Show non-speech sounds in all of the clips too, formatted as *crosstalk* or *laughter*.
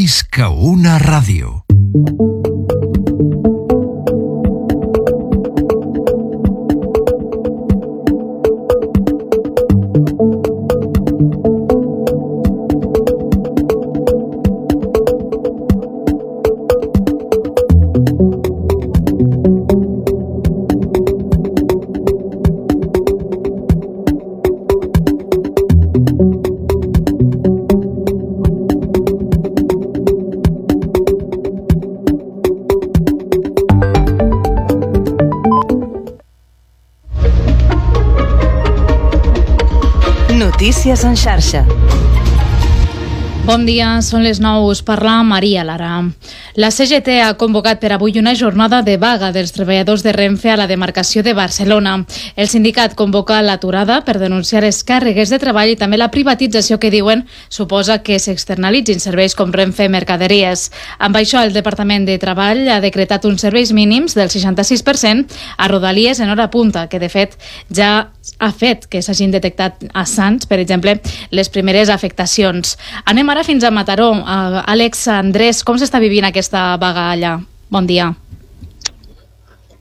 Isca una Notícies en xarxa. Bon dia, són les 9, us parla Maria Lara. La CGT ha convocat per avui una jornada de vaga dels treballadors de Renfe a la demarcació de Barcelona. El sindicat convoca l'aturada per denunciar les càrregues de treball i també la privatització que diuen suposa que s'externalitzin serveis com Renfe Mercaderies. Amb això, el Departament de Treball ha decretat uns serveis mínims del 66% a Rodalies en hora punta, que de fet ja ha fet que s'hagin detectat a Sants, per exemple, les primeres afectacions. Anem ara fins a Mataró. Àlex Andrés, com s'està vivint aquesta vaga allà? Bon dia.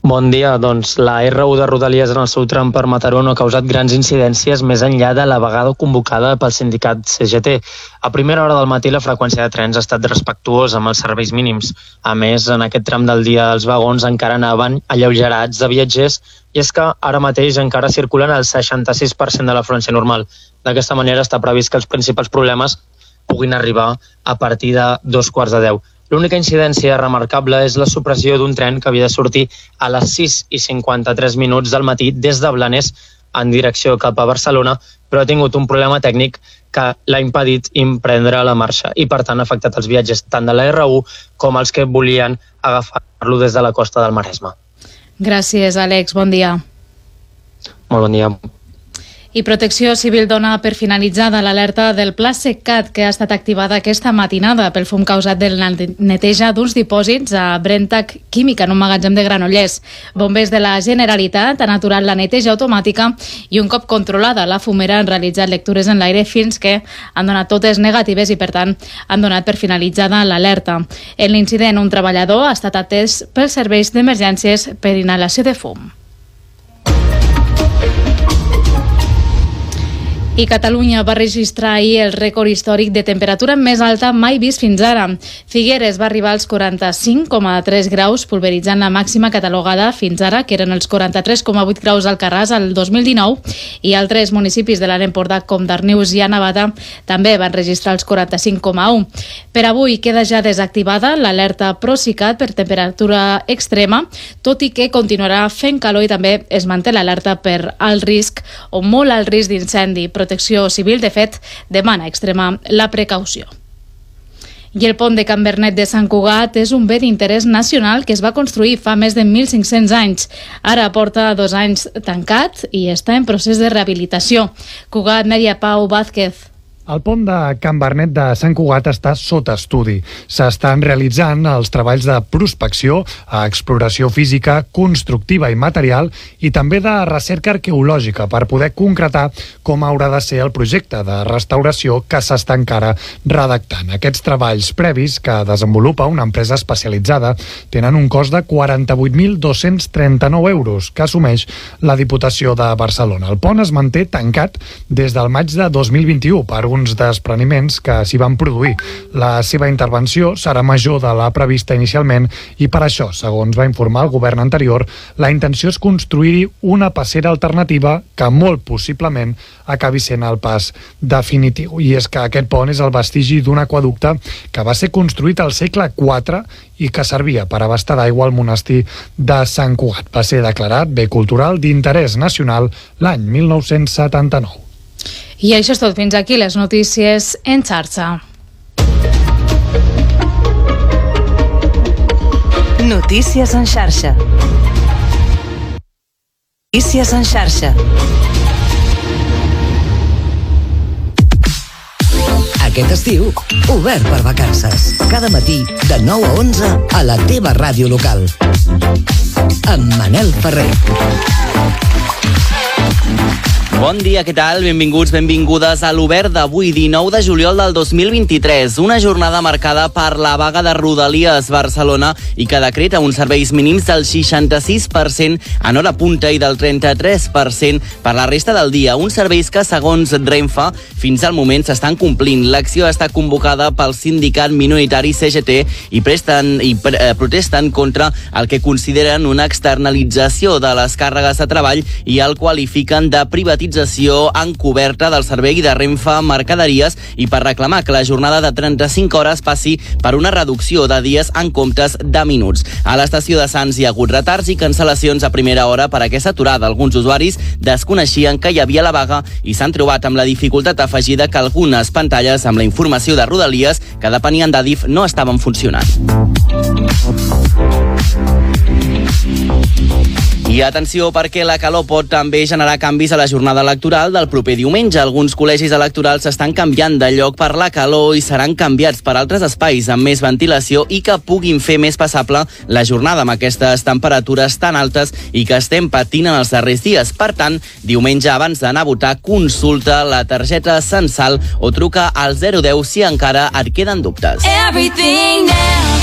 Bon dia. Doncs la R1 de Rodalies en el seu tram per Mataró no ha causat grans incidències més enllà de la vegada convocada pel sindicat CGT. A primera hora del matí la freqüència de trens ha estat respectuosa amb els serveis mínims. A més, en aquest tram del dia els vagons encara anaven alleugerats de viatgers i és que ara mateix encara circulen el 66% de la l'afluència normal. D'aquesta manera està previst que els principals problemes puguin arribar a partir de dos quarts de deu. L'única incidència remarcable és la supressió d'un tren que havia de sortir a les 6 i 53 minuts del matí des de Blanes en direcció cap a Barcelona, però ha tingut un problema tècnic que l'ha impedit imprendre la marxa i, per tant, ha afectat els viatges tant de la R1 com els que volien agafar-lo des de la costa del Maresme. Gràcies, Àlex. Bon dia. Molt bon dia. I Protecció Civil dona per finalitzada l'alerta del Pla Seccat que ha estat activada aquesta matinada pel fum causat del neteja d'uns dipòsits a Brentac Química en un magatzem de Granollers. Bombers de la Generalitat han aturat la neteja automàtica i un cop controlada la fumera han realitzat lectures en l'aire fins que han donat totes negatives i per tant han donat per finalitzada l'alerta. En l'incident un treballador ha estat atès pels serveis d'emergències per inhalació de fum. I Catalunya va registrar ahir el rècord històric de temperatura més alta mai vist fins ara. Figueres va arribar als 45,3 graus, pulveritzant la màxima catalogada fins ara, que eren els 43,8 graus al Carràs al 2019, i altres municipis de l'Alt Empordà, com Darnius i Anavada, també van registrar els 45,1. Per avui queda ja desactivada l'alerta Procicat per temperatura extrema, tot i que continuarà fent calor i també es manté l'alerta per alt risc o molt alt risc d'incendi, Protecció Civil, de fet, demana extremar la precaució. I el pont de Can Bernet de Sant Cugat és un bé d'interès nacional que es va construir fa més de 1.500 anys. Ara porta dos anys tancat i està en procés de rehabilitació. Cugat, Media Pau Vázquez. El pont de Can Bernet de Sant Cugat està sota estudi. S'estan realitzant els treballs de prospecció, exploració física, constructiva i material i també de recerca arqueològica per poder concretar com haurà de ser el projecte de restauració que s'està encara redactant. Aquests treballs previs que desenvolupa una empresa especialitzada tenen un cost de 48.239 euros que assumeix la Diputació de Barcelona. El pont es manté tancat des del maig de 2021 per un alguns despreniments que s'hi van produir. La seva intervenció serà major de la prevista inicialment i per això, segons va informar el govern anterior, la intenció és construir-hi una passera alternativa que molt possiblement acabi sent el pas definitiu. I és que aquest pont és el vestigi d'un aquaducte que va ser construït al segle IV i que servia per abastar d'aigua al monestir de Sant Cugat. Va ser declarat bé cultural d'interès nacional l'any 1979. I això és tot. Fins aquí les notícies en xarxa. Notícies en xarxa. Notícies en xarxa. Aquest estiu, obert per vacances. Cada matí, de 9 a 11, a la teva ràdio local. Amb Manel Ferrer. Bon dia, què tal? Benvinguts, benvingudes a l'Obert d'avui, 19 de juliol del 2023. Una jornada marcada per la vaga de Rodalies Barcelona i que decreta uns serveis mínims del 66% en hora punta i del 33% per la resta del dia. Uns serveis que, segons Renfe, fins al moment s'estan complint. L'acció està convocada pel sindicat minoritari CGT i, presten, i eh, protesten contra el que consideren una externalització de les càrregues de treball i el qualifiquen de privatització privatització encoberta del servei de Renfe Mercaderies i per reclamar que la jornada de 35 hores passi per una reducció de dies en comptes de minuts. A l'estació de Sants hi ha hagut retards i cancel·lacions a primera hora per aquesta aturada. Alguns usuaris desconeixien que hi havia la vaga i s'han trobat amb la dificultat afegida que algunes pantalles amb la informació de Rodalies que depenien d'Adif no estaven funcionant. I atenció perquè la calor pot també generar canvis a la jornada electoral del proper diumenge. Alguns col·legis electorals s'estan canviant de lloc per la calor i seran canviats per altres espais amb més ventilació i que puguin fer més passable la jornada amb aquestes temperatures tan altes i que estem patint en els darrers dies. Per tant, diumenge abans d'anar a votar, consulta la targeta censal o truca al 010 si encara et queden dubtes. Everything now.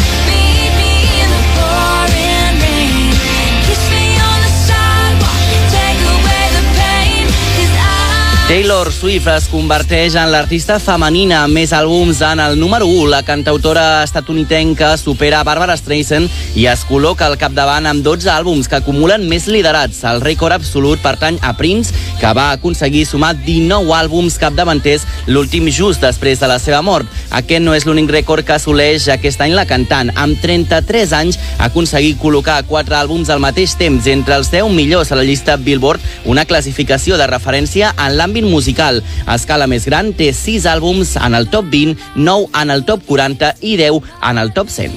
Taylor Swift es converteix en l'artista femenina amb més àlbums en el número 1. La cantautora estatunidenca supera Barbara Streisand i es col·loca al capdavant amb 12 àlbums que acumulen més liderats. El rècord absolut pertany a Prince, que va aconseguir sumar 19 àlbums capdavanters, l'últim just després de la seva mort. Aquest no és l'únic rècord que assoleix aquest any la cantant. Amb 33 anys ha aconseguit col·locar 4 àlbums al mateix temps entre els 10 millors a la llista Billboard, una classificació de referència en l'àmbit musical. A escala més gran té 6 àlbums en el top 20, 9 en el top 40 i 10 en el top 100.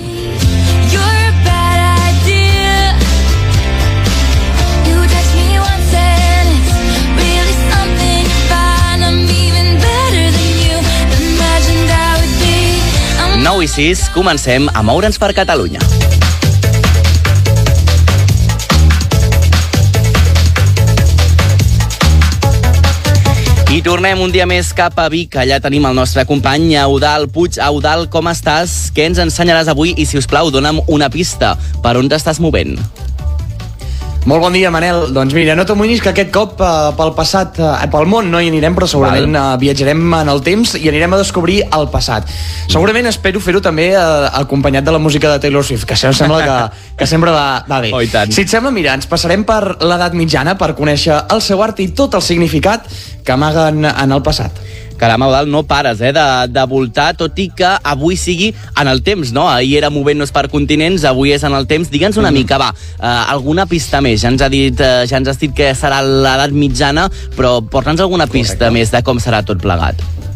You're a bad idea. You text me one sentence, really something fine. I'm even better than you imagined I would be. I'm 9 i 6, comencem a moure'ns per Catalunya. I tornem un dia més cap a Vic. Allà tenim el nostre company Eudal Puig. Eudal, com estàs? Què ens ensenyaràs avui? I, si us plau, dona'm una pista. Per on t'estàs movent? Molt bon dia, Manel. Doncs mira, no t'amoïnis que aquest cop eh, pel passat, eh, pel món no hi anirem, però segurament eh, viatjarem en el temps i anirem a descobrir el passat. Segurament espero fer-ho també eh, acompanyat de la música de Taylor Swift, que això em sembla que, que sempre va, va bé. Oh. Si et sembla, mira, ens passarem per l'edat mitjana per conèixer el seu art i tot el significat que amaguen en el passat. Caram, Eudal, no pares eh, de, de voltar, tot i que avui sigui en el temps, no? Ahir era movent-nos per continents, avui és en el temps. Digue'ns una mica, va, eh, alguna pista més. Ja ens, ha dit, eh, ja ens has dit que serà l'edat mitjana, però porta'ns alguna pista Correcte. més de com serà tot plegat.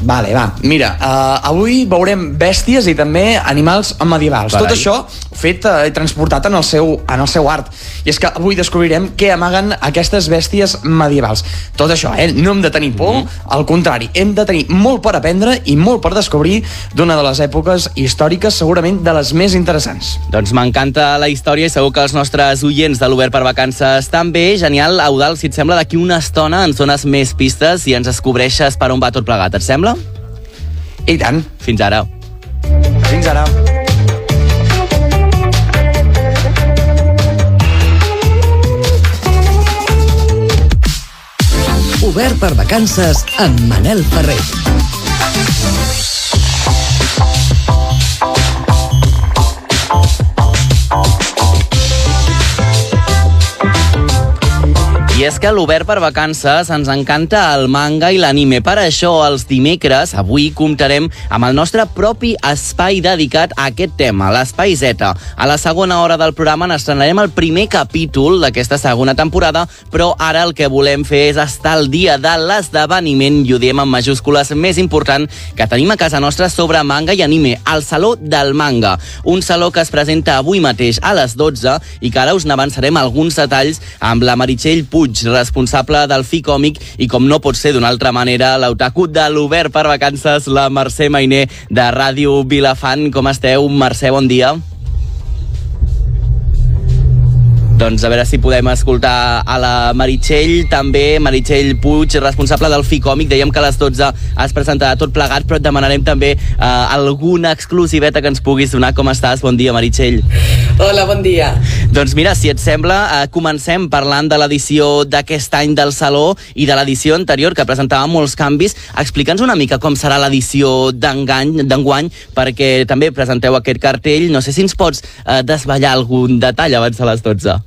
Vale, va, mira, uh, avui veurem bèsties i també animals medievals. Carai. Tot això fet uh, i transportat en el, seu, en el seu art. I és que avui descobrirem què amaguen aquestes bèsties medievals. Tot això, eh? No hem de tenir por, mm -hmm. al contrari, hem de tenir molt per aprendre i molt per descobrir d'una de les èpoques històriques segurament de les més interessants. Doncs m'encanta la història i segur que els nostres oients de l'Obert per Vacances també. Genial, Eudal, si et sembla, d'aquí una estona ens dones més pistes i ens descobreixes per on va tot plegat. Et sembla? I tant. Fins ara. Fins ara. Obert per vacances amb Manel Ferrer. I és que a l'Obert per Vacances ens encanta el manga i l'anime. Per això, els dimecres, avui, comptarem amb el nostre propi espai dedicat a aquest tema, l'Espai Z. A la segona hora del programa n'estrenarem el primer capítol d'aquesta segona temporada, però ara el que volem fer és estar al dia de l'esdeveniment, i ho diem en majúscules, més important que tenim a casa nostra sobre manga i anime, el Saló del Manga. Un saló que es presenta avui mateix a les 12 i que ara us n'avançarem alguns detalls amb la Meritxell Puig, responsable del FI Còmic i com no pot ser d'una altra manera, l'otaku de l'Obert per Vacances, la Mercè Mainer de Ràdio Vilafant. Com esteu? Mercè, bon dia. Doncs a veure si podem escoltar a la Meritxell, també Meritxell Puig, responsable del FICòmic. Dèiem que a les 12 es presentarà tot plegat, però et demanarem també eh, alguna exclusiveta que ens puguis donar. Com estàs? Bon dia, Meritxell. Hola, bon dia. Doncs mira, si et sembla, eh, comencem parlant de l'edició d'aquest any del Saló i de l'edició anterior, que presentava molts canvis. Explica'ns una mica com serà l'edició d'engany- d'enguany, perquè també presenteu aquest cartell. No sé si ens pots eh, desvetllar algun detall abans de les 12.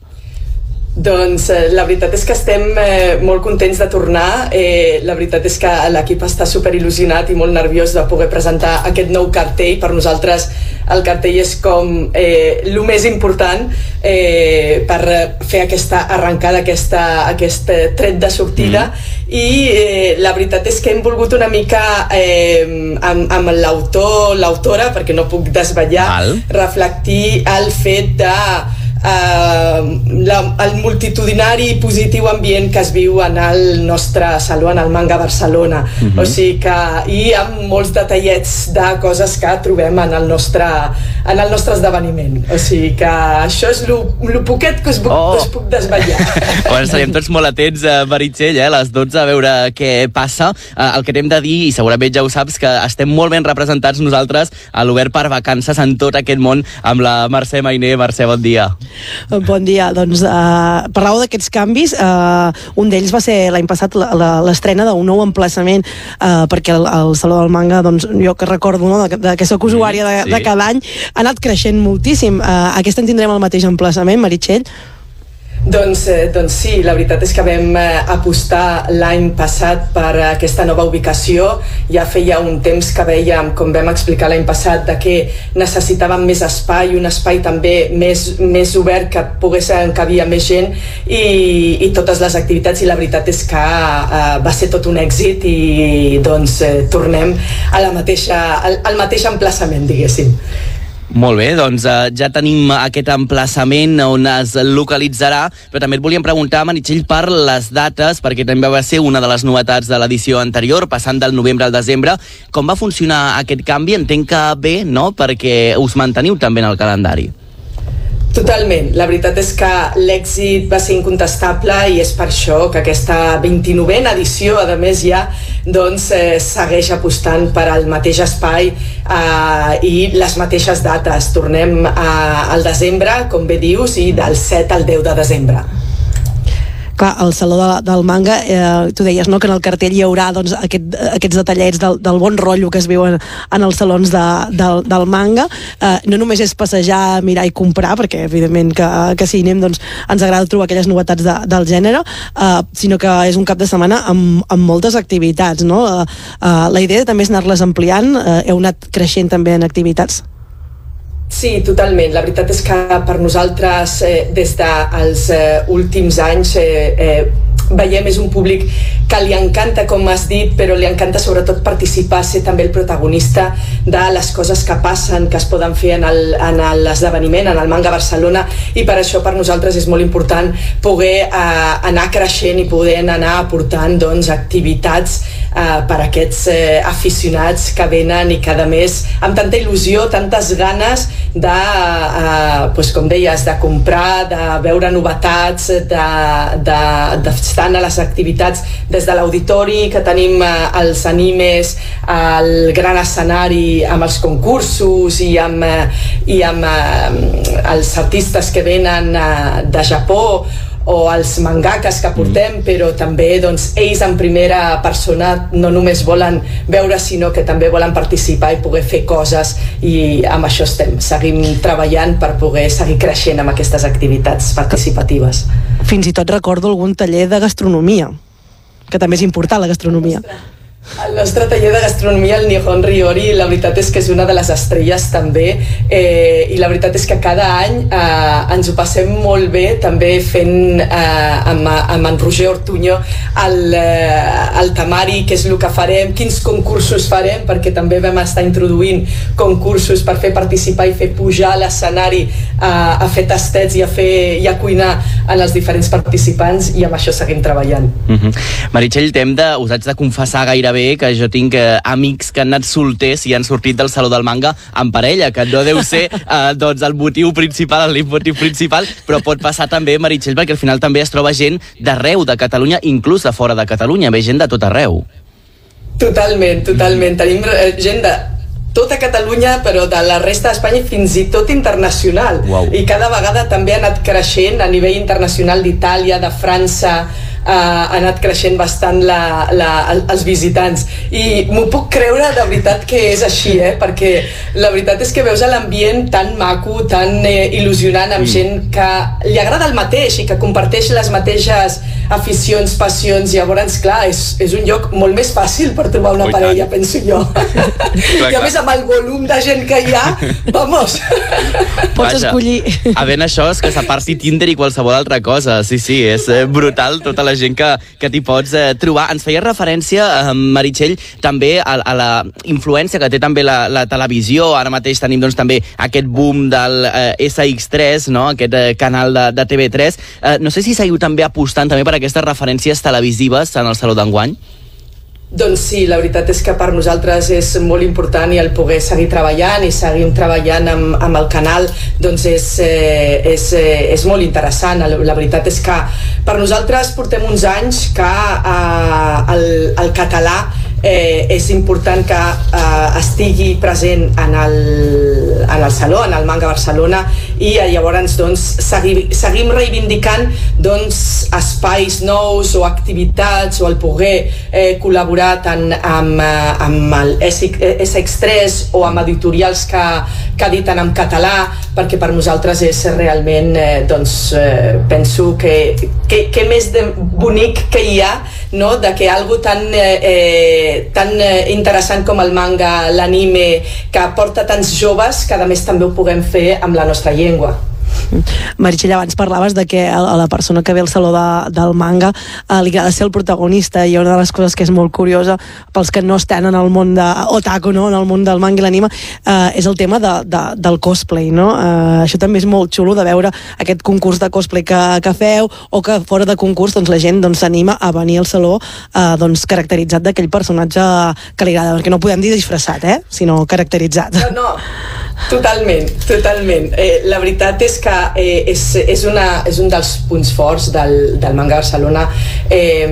Doncs eh, la veritat és que estem eh, molt contents de tornar. Eh, la veritat és que l'equip està super il·lusionat i molt nerviós de poder presentar aquest nou cartell. Per nosaltres el cartell és com eh, el més important eh, per fer aquesta arrencada, aquesta, aquest eh, tret de sortida mm. i eh, la veritat és que hem volgut una mica eh, amb, amb l'autor, l'autora, perquè no puc desvetllar, Val. reflectir el fet de la, el multitudinari i positiu ambient que es viu en el nostre saló, en el Manga Barcelona. Mhm. O sigui que, i amb molts detallets de coses que trobem en el nostre, en el nostre esdeveniment. O sigui que això és el poquet que us puc, Oh. us puc desvetllar. *laughs* Bueno, estaríem tots molt atents a Meritxell, eh, a les 12, a veure què passa. Eh, el que t'hem de dir, i segurament ja ho saps, que estem molt ben representats nosaltres a l'Obert per Vacances en tot aquest món amb la Mercè Mainé. Mercè, bon dia. Bon dia, doncs uh, parlàveu d'aquests canvis uh, un d'ells va ser l'any passat l'estrena d'un nou emplaçament uh, perquè el, el Saló del Manga, doncs jo que recordo no, de, de que sóc usuària de, Sí. de cada any, ha anat creixent moltíssim uh, aquest any tindrem el mateix emplaçament, Meritxell? Doncs, eh, doncs sí, la veritat és que vam eh, apostar l'any passat per aquesta nova ubicació. Ja feia un temps que veiem, com vam explicar l'any passat, de que necessitàvem més espai, un espai també més, més obert que pogués encabir més gent i, i totes les activitats i la veritat és que eh, va ser tot un èxit i doncs eh, tornem a la mateixa, al, al mateix emplaçament, diguéssim. Molt bé, doncs eh, ja tenim aquest emplaçament on es localitzarà, però també et volíem preguntar, Meritxell, per les dates, perquè també va ser una de les novetats de l'edició anterior, passant del novembre al desembre. Com va funcionar aquest canvi? Entenc que bé, no?, perquè us manteniu també en el calendari. Totalment. La veritat és que l'èxit va ser incontestable i és per això que aquesta 29a edició, a més ja, doncs, eh, segueix apostant per al mateix espai eh, i les mateixes dates. Tornem a, al desembre, com bé dius, i del 7 al 10 de desembre. Clar, al Saló de, del Manga, eh, tu deies no, que en el cartell hi haurà doncs, aquest, aquests detallets del, del bon rotllo que es viuen en els salons de, del, del manga. Eh, no només és passejar, mirar i comprar, perquè evidentment que, que si hi anem doncs, ens agrada trobar aquelles novetats de, del gènere, eh, sinó que és un cap de setmana amb, amb moltes activitats. No? Eh, eh, la idea també és anar-les ampliant, eh, heu anat creixent també en activitats. Sí, totalment. La veritat és que per nosaltres, eh, des dels eh, últims anys, eh, eh, veiem és un públic que li encanta, com has dit, però li encanta sobretot participar, ser també el protagonista de les coses que passen, que es poden fer en el- en l'esdeveniment, en el Manga Barcelona, i per això per nosaltres és molt important poder eh, anar creixent i poder anar aportant doncs, activitats eh, per aquests eh, aficionats que venen i que a més amb tanta il·lusió, tantes ganes de, eh, pues, com deies, de comprar, de veure novetats, d'estar de, de, d'estar a les activitats des de l'auditori, que tenim eh, els animes, el gran escenari amb els concursos i amb, eh, i amb eh, els artistes que venen eh, de Japó o els mangakes que portem, però també doncs, ells en primera persona no només volen veure, sinó que també volen participar i poder fer coses i amb això estem, seguim treballant per poder seguir creixent amb aquestes activitats participatives. Fins i tot recordo algun taller de gastronomia, que també és important la gastronomia. El nostre taller de gastronomia, el Nihon Ryori, la veritat és que és una de les estrelles també eh, i la veritat és que cada any eh, ens ho passem molt bé també fent eh, amb, amb en Roger Ortuño el, eh, el temari, què és el que farem, quins concursos farem, perquè també vam estar introduint concursos per fer participar i fer pujar a l'escenari eh, a fer tastets i a, fer, i a cuinar en els diferents participants i amb això seguim treballant. Mm -hmm. Meritxell, t'hem de, us haig de confessar gairebé bé que jo tinc eh, amics que han anat solters i han sortit del Saló del Manga en parella, que no deu ser *laughs* eh, doncs, el motiu principal, el motiu principal, però pot passar també, Meritxell, perquè al final també es troba gent d'arreu de Catalunya, inclús de fora de Catalunya, ve gent de tot arreu. Totalment, totalment. Tenim eh, gent de tota Catalunya, però de la resta d'Espanya i fins i tot internacional. Uau. I cada vegada també ha anat creixent a nivell internacional d'Itàlia, de França, eh, ha anat creixent bastant la, la, el- els visitants. I m'ho puc creure de veritat que és així, eh? perquè la veritat és que veus l'ambient tan maco, tan eh, il·lusionant, amb gent que li agrada el mateix i que comparteix les mateixes aficions, passions, llavors, clar, és, és un lloc molt més fàcil per trobar una Oh, parella, tant. penso jo. *laughs* I a clar. més, amb el volum de gent que hi ha, vamos, *laughs* Pots escollir. Havent això és que s'aparti Tinder i qualsevol altra cosa. Sí, sí, és eh, brutal tota la gent que, que t'hi pots eh, trobar. Ens feia referència, eh, Meritxell, també a, a la influència que té també la, la televisió. Ara mateix tenim doncs, també aquest boom del eh, SX3, no? aquest eh, canal de, de TV3. Eh, no sé si seguiu també apostant també per aquestes referències televisives en el Saló d'enguany. Doncs sí, la veritat és que per nosaltres és molt important i el poder seguir treballant i seguim treballant amb, amb el canal doncs és, eh, és, eh, és molt interessant. La, la veritat és que per nosaltres portem uns anys que eh, el, el català eh, és important que eh, estigui present en el, en el Saló, en el Manga Barcelona i eh, llavors doncs, segui, seguim reivindicant doncs, espais nous o activitats o el poder eh, col·laborar tant amb, eh, amb el SX3 o amb editorials que, que editen en català perquè per nosaltres és realment eh, doncs, eh, penso que, que, que més de bonic que hi ha no? de que algo tan, eh, eh, tan eh, interessant com el manga, l'anime, que porta tants joves, que a més també ho puguem fer amb la nostra llengua. Meritxell, abans parlaves de que a la persona que ve al saló de, del manga eh, li agrada ser el protagonista i una de les coses que és molt curiosa pels que no estan en el món de otaku, no? en el món del manga i l'anime eh, és el tema de, de, del cosplay no? eh, això també és molt xulo de veure aquest concurs de cosplay que, que feu o que fora de concurs doncs, la gent doncs, s'anima a venir al saló eh, doncs, caracteritzat d'aquell personatge que li agrada, perquè no podem dir disfressat eh? sinó caracteritzat No, no, totalment, totalment. Eh, la veritat és que eh, és, és, una, és un dels punts forts del, del Manga Barcelona. Eh,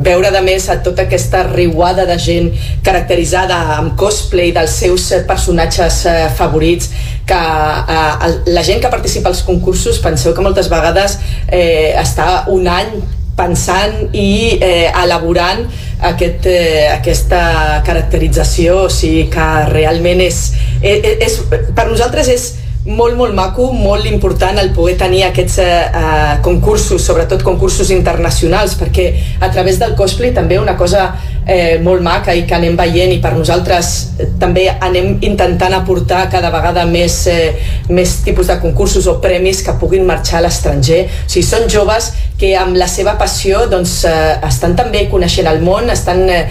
veure de més a tota aquesta riuada de gent caracteritzada amb cosplay dels seus eh, personatges eh, favorits que eh, la gent que participa als concursos penseu que moltes vegades eh, està un any pensant i eh, elaborant aquest, eh, aquesta caracterització, o sigui que realment és, és, és per nosaltres és molt, molt maco, molt important. El poder tenir aquests eh, eh, concursos, sobretot concursos internacionals, perquè a través del cosplay també una cosa eh, molt maca i que anem veient i per nosaltres eh, també anem intentant aportar cada vegada més, eh, més tipus de concursos o premis que puguin marxar a l'estranger. O sigui, són joves que amb la seva passió doncs, eh, estan també coneixent el món, estan eh,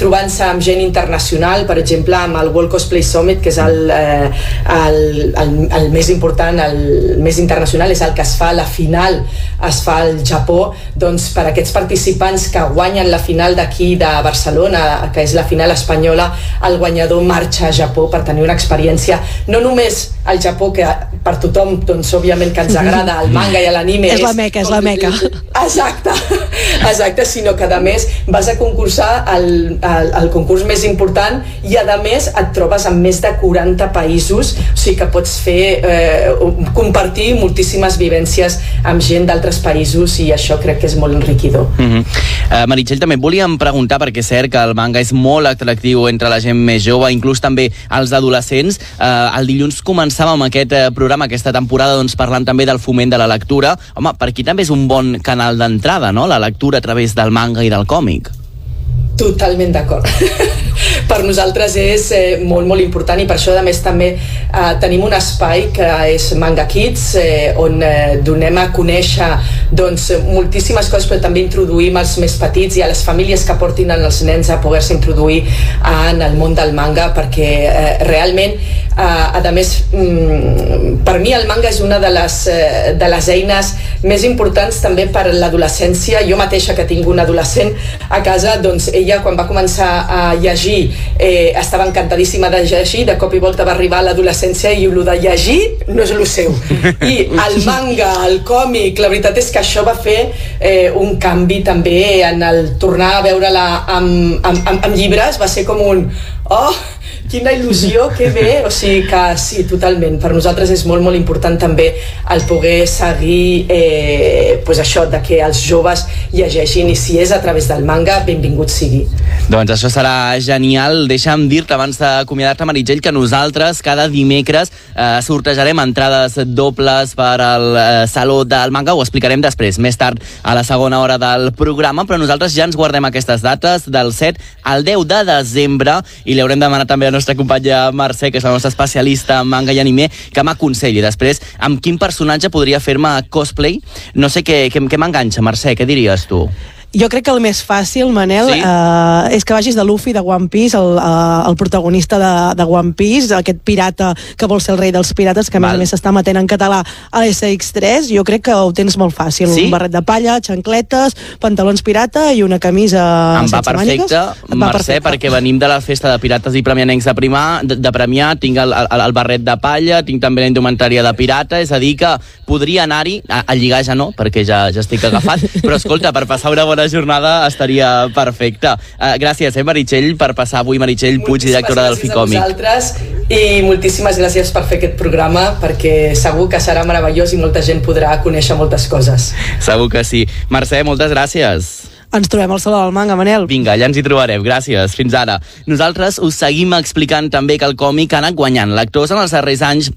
trobant-se amb gent internacional, per exemple amb el World Cosplay Summit, que és el, eh, el, el, el més important, el més internacional, és el que es fa la final, es fa al Japó, doncs per aquests participants que guanyen la final d'aquí de Barcelona, que és la final espanyola, el guanyador marxa a Japó per tenir una experiència, no només al Japó, que per tothom, doncs, òbviament que ens agrada el manga i l'anime. És la meca, és la meca. Exacte, *laughs* exacte, sinó que a més vas a concursar al, al, al concurs més important i a més et trobes amb més de 40 països, o sigui que pots fer, eh, compartir moltíssimes vivències amb gent d'altres països i això crec que és molt enriquidor. Mm -hmm. uh, Meritxell, també volíem preguntar, perquè és cert que el manga és molt atractiu entre la gent més jove, inclús també els adolescents. Uh, el dilluns començàvem aquest uh, programa, aquesta temporada, doncs, parlant també del foment de la lectura. Home, per aquí també és un bon canal d'entrada, no?, la lectura a través del manga i del còmic. Totalment d'acord. *laughs* per nosaltres és eh, molt, molt important i per això, a més, també eh, tenim un espai que és Manga Kids, eh, on eh, donem a conèixer doncs, moltíssimes coses, però també introduïm els més petits i a les famílies que portin els nens a poder-se introduir en el món del manga, perquè eh, realment Uh, a més, mm, per mi el manga és una de les, eh, de les eines més importants també per l'adolescència. Jo mateixa que tinc un adolescent a casa, doncs ella quan va començar a llegir eh, estava encantadíssima de llegir, de cop i volta va arribar a l'adolescència i el de llegir no és el seu. I el manga, el còmic, la veritat és que això va fer eh, un canvi també en el tornar a veure-la amb, amb, amb, amb llibres, va ser com un oh, quina il·lusió, que bé o sigui que sí, totalment per nosaltres és molt molt important també el poder seguir eh, pues això, de que els joves llegeixin i si és a través del manga, benvingut sigui Doncs això serà genial. Deixa'm dir-te abans d'acomiadar-te, Meritxell, que nosaltres cada dimecres eh, sortejarem entrades dobles per al eh, Saló del Manga. Ho explicarem després, més tard, a la segona hora del programa, però nosaltres ja ens guardem aquestes dates del 7 al 10 de desembre i li haurem demanat també a nostra companya Mercè, que és la nostra especialista en manga i anime, que m'aconselli després amb quin personatge podria fer-me cosplay. No sé què, què, què m'enganxa, Mercè, què diries tu? Jo crec que el més fàcil, Manel, Sí? eh, és que vagis de Luffy, de One Piece, el, eh, el protagonista de, de One Piece, aquest pirata que vol ser el rei dels pirates, que a més a més s'està matent en català a SX3, jo crec que ho tens molt fàcil. Sí? Un barret de palla, xancletes, pantalons pirata i una camisa em va mànigues. perfecte, Et va Mercè, perquè venim de la festa de pirates i premianencs de, primar, de, de premiar, tinc el, el, el barret de palla, tinc també la indumentària de pirata, és a dir que podria anar-hi, a, a lligar ja no, perquè ja, ja estic agafat, *laughs* però escolta, per passar una bona jornada estaria perfecte. Uh, gràcies, eh, Meritxell, per passar avui, Meritxell Puig, directora del gràcies a Ficòmic. vosaltres i moltíssimes gràcies per fer aquest programa perquè segur que serà meravellós i molta gent podrà conèixer moltes coses. Segur que sí. Mercè, moltes gràcies. Ens trobem al Saló del Manga, Manel. Vinga, allà ens hi trobarem. Gràcies. Fins ara. Nosaltres us seguim explicant també que el còmic ha anat guanyant lectors en els darrers anys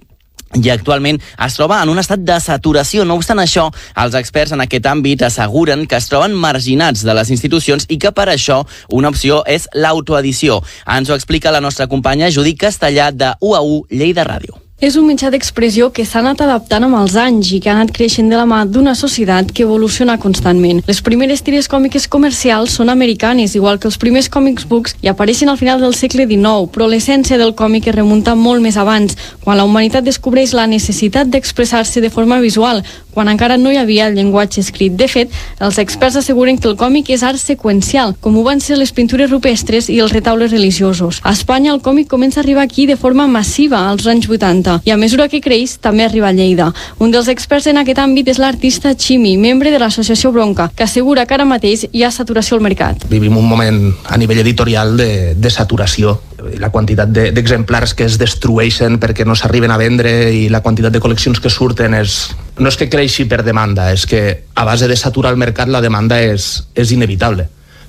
i actualment es troba en un estat de saturació. No obstant això, els experts en aquest àmbit asseguren que es troben marginats de les institucions i que per això una opció és l'autoedició. Ens ho explica la nostra companya Judit Castellà de UAU Lleida Ràdio. És un mitjà d'expressió que s'ha anat adaptant amb els anys i que ha anat creixent de la mà d'una societat que evoluciona constantment. Les primeres tires còmiques comercials són americanes, igual que els primers comics books, i apareixen al final del segle XIX, però l'essència del còmic es remunta molt més abans, quan la humanitat descobreix la necessitat d'expressar-se de forma visual, quan encara no hi havia el llenguatge escrit. De fet, els experts asseguren que el còmic és art seqüencial, com ho van ser les pintures rupestres i els retaules religiosos. A Espanya el còmic comença a arribar aquí de forma massiva als anys 80 i a mesura que creix també arriba a Lleida. Un dels experts en aquest àmbit és l'artista Chimi, membre de l'associació Bronca, que assegura que ara mateix hi ha saturació al mercat. Vivim un moment a nivell editorial de, de saturació. La quantitat de- d'exemplars que es destrueixen perquè no s'arriben a vendre i la quantitat de col·leccions que surten és... No és que creixi per demanda, és que a base de saturar el mercat la demanda és, és inevitable.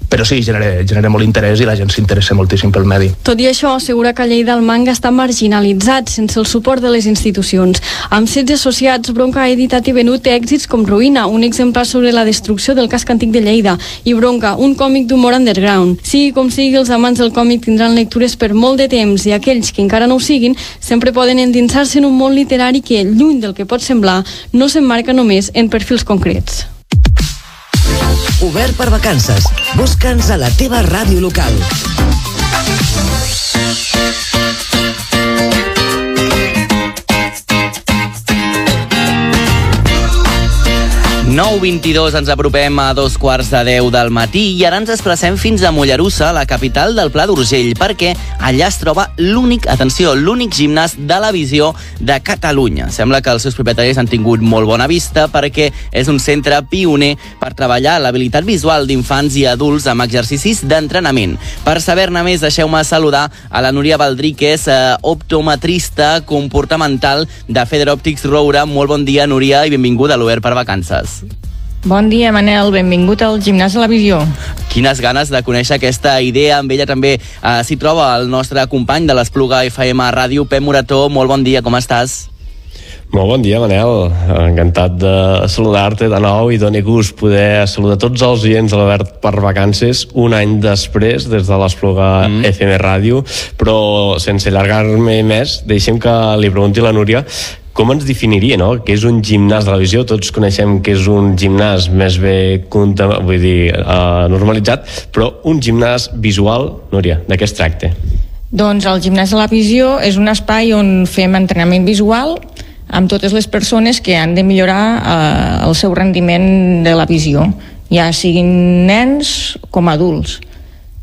Però sí, genera, genera molt interès i la gent s'interessa moltíssim pel medi. Tot i això, assegura que Lleida el manga està marginalitzat sense el suport de les institucions. Amb 16 associats, Bronca ha editat i venut èxits com Ruïna, un exemplar sobre la destrucció del casc antic de Lleida, i Bronca, un còmic d'humor underground. Sigui com sigui, els amants del còmic tindran lectures per molt de temps i aquells que encara no ho siguin sempre poden endinsar-se en un món literari que, lluny del que pot semblar, no s'emmarca només en perfils concrets. Obert per vacances. Busca'ns a la teva ràdio local. 9.22 ens apropem a dos quarts de 10 del matí i ara ens desplacem fins a Mollerussa, la capital del Pla d'Urgell, perquè allà es troba l'únic, atenció, l'únic gimnàs de la visió de Catalunya. Sembla que els seus propietaris han tingut molt bona vista perquè és un centre pioner per treballar l'habilitat visual d'infants i adults amb exercicis d'entrenament. Per saber-ne més, deixeu-me saludar a la Núria Baldrí, que és eh, optometrista comportamental de Feder Optics Roura. Molt bon dia, Núria, i benvinguda a l'Obert per Vacances. Bon dia, Manel. Benvingut al Gimnàs de la Visió. Quines ganes de conèixer aquesta idea. Amb ella també eh, s'hi troba el nostre company de l'Espluga FM Ràdio, Pep Morató. Molt bon dia, com estàs? Molt bon dia, Manel. Encantat de saludar-te de nou i doni gust poder saludar tots els oients de l'Obert per Vacances un any després, des de l'Espluga mm. FM Ràdio, però sense allargar-me més, deixem que li pregunti a la Núria com ens definiria, no?, que és un gimnàs de la visió. Tots coneixem que és un gimnàs més bé vull dir, uh, normalitzat, però un gimnàs visual, Núria, de què es tracta? Doncs el gimnàs de la visió és un espai on fem entrenament visual amb totes les persones que han de millorar eh, el seu rendiment de la visió, ja siguin nens com adults.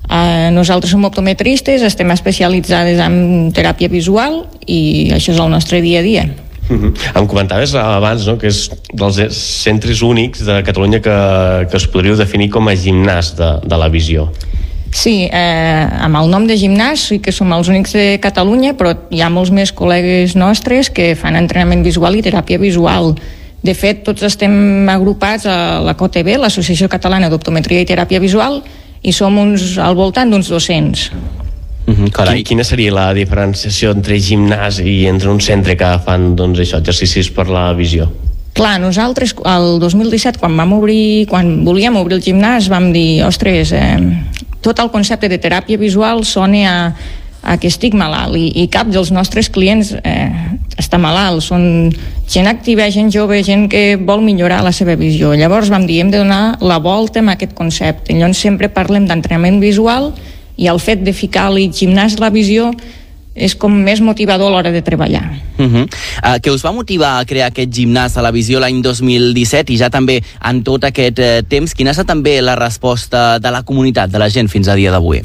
Eh, nosaltres som optometristes, estem especialitzades en teràpia visual i això és el nostre dia a dia. Mhm. Em comentaves abans no, que és dels centres únics de Catalunya que, que es podríeu definir com a gimnàs de, de la visió. Sí, eh, amb el nom de gimnàs sí que som els únics de Catalunya, però hi ha molts més col·legues nostres que fan entrenament visual i teràpia visual. De fet, tots estem agrupats a la COTB, l'Associació Catalana d'Optometria i Teràpia Visual, i som uns, al voltant d'uns 200. Mm -hmm, carai. Quina seria la diferenciació entre gimnàs i entre un centre que fan doncs, això, exercicis per la visió? Clar, nosaltres el 2017, quan vam obrir, quan volíem obrir el gimnàs, vam dir, ostres, eh, tot el concepte de teràpia visual sona a, a que estic malalt i, i cap dels nostres clients eh, està malalt, són gent activa, gent jove, gent que vol millorar la seva visió. Llavors vam dir, hem de donar la volta amb aquest concepte. Llavors sempre parlem d'entrenament visual i el fet de ficar-li gimnàs la visió és com més motivador a l'hora de treballar. Uh -huh. uh, que us va motivar a crear aquest gimnàs a la visió l'any 2017 i ja també en tot aquest uh, temps, quina ha estat també la resposta de la comunitat, de la gent fins a dia d'avui?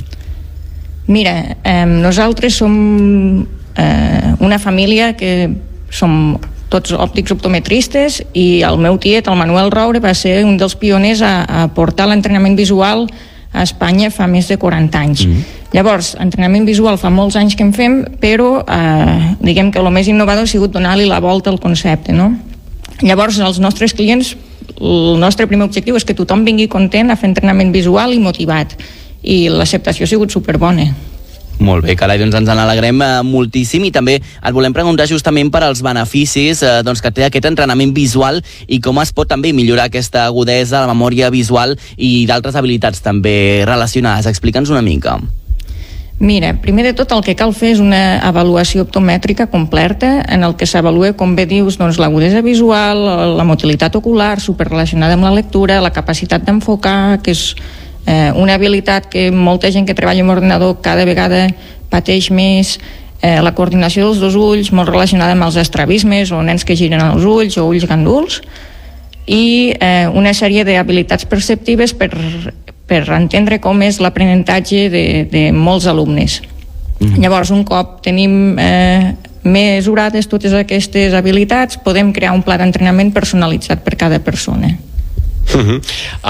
Mira, eh, nosaltres som eh, una família que som tots òptics optometristes i el meu tiet, el Manuel Roure, va ser un dels pioners a, a portar l'entrenament visual a Espanya fa més de 40 anys. Mm. Llavors, entrenament visual fa molts anys que en fem, però eh, diguem que el més innovador ha sigut donar-li la volta al concepte, no? Llavors, els nostres clients, el nostre primer objectiu és que tothom vingui content a fer entrenament visual i motivat. I l'acceptació ha sigut superbona. Molt bé, carai, doncs ens n'alegrem eh, moltíssim i també et volem preguntar justament per als beneficis eh, doncs, que té aquest entrenament visual i com es pot també millorar aquesta agudesa, la memòria visual i d'altres habilitats també relacionades. Explica'ns una mica. Mira, primer de tot el que cal fer és una avaluació optomètrica completa en el que s'avalua, com bé dius, doncs, l'agudesa visual, la motilitat ocular, superrelacionada amb la lectura, la capacitat d'enfocar, que és eh, una habilitat que molta gent que treballa amb ordinador cada vegada pateix més, eh, la coordinació dels dos ulls, molt relacionada amb els estrabismes o nens que giren els ulls o ulls ganduls, i eh, una sèrie d'habilitats perceptives per, per entendre com és l'aprenentatge de, de molts alumnes. Mm. Llavors, un cop tenim eh, mesurades totes aquestes habilitats, podem crear un pla d'entrenament personalitzat per cada persona. Uh -huh.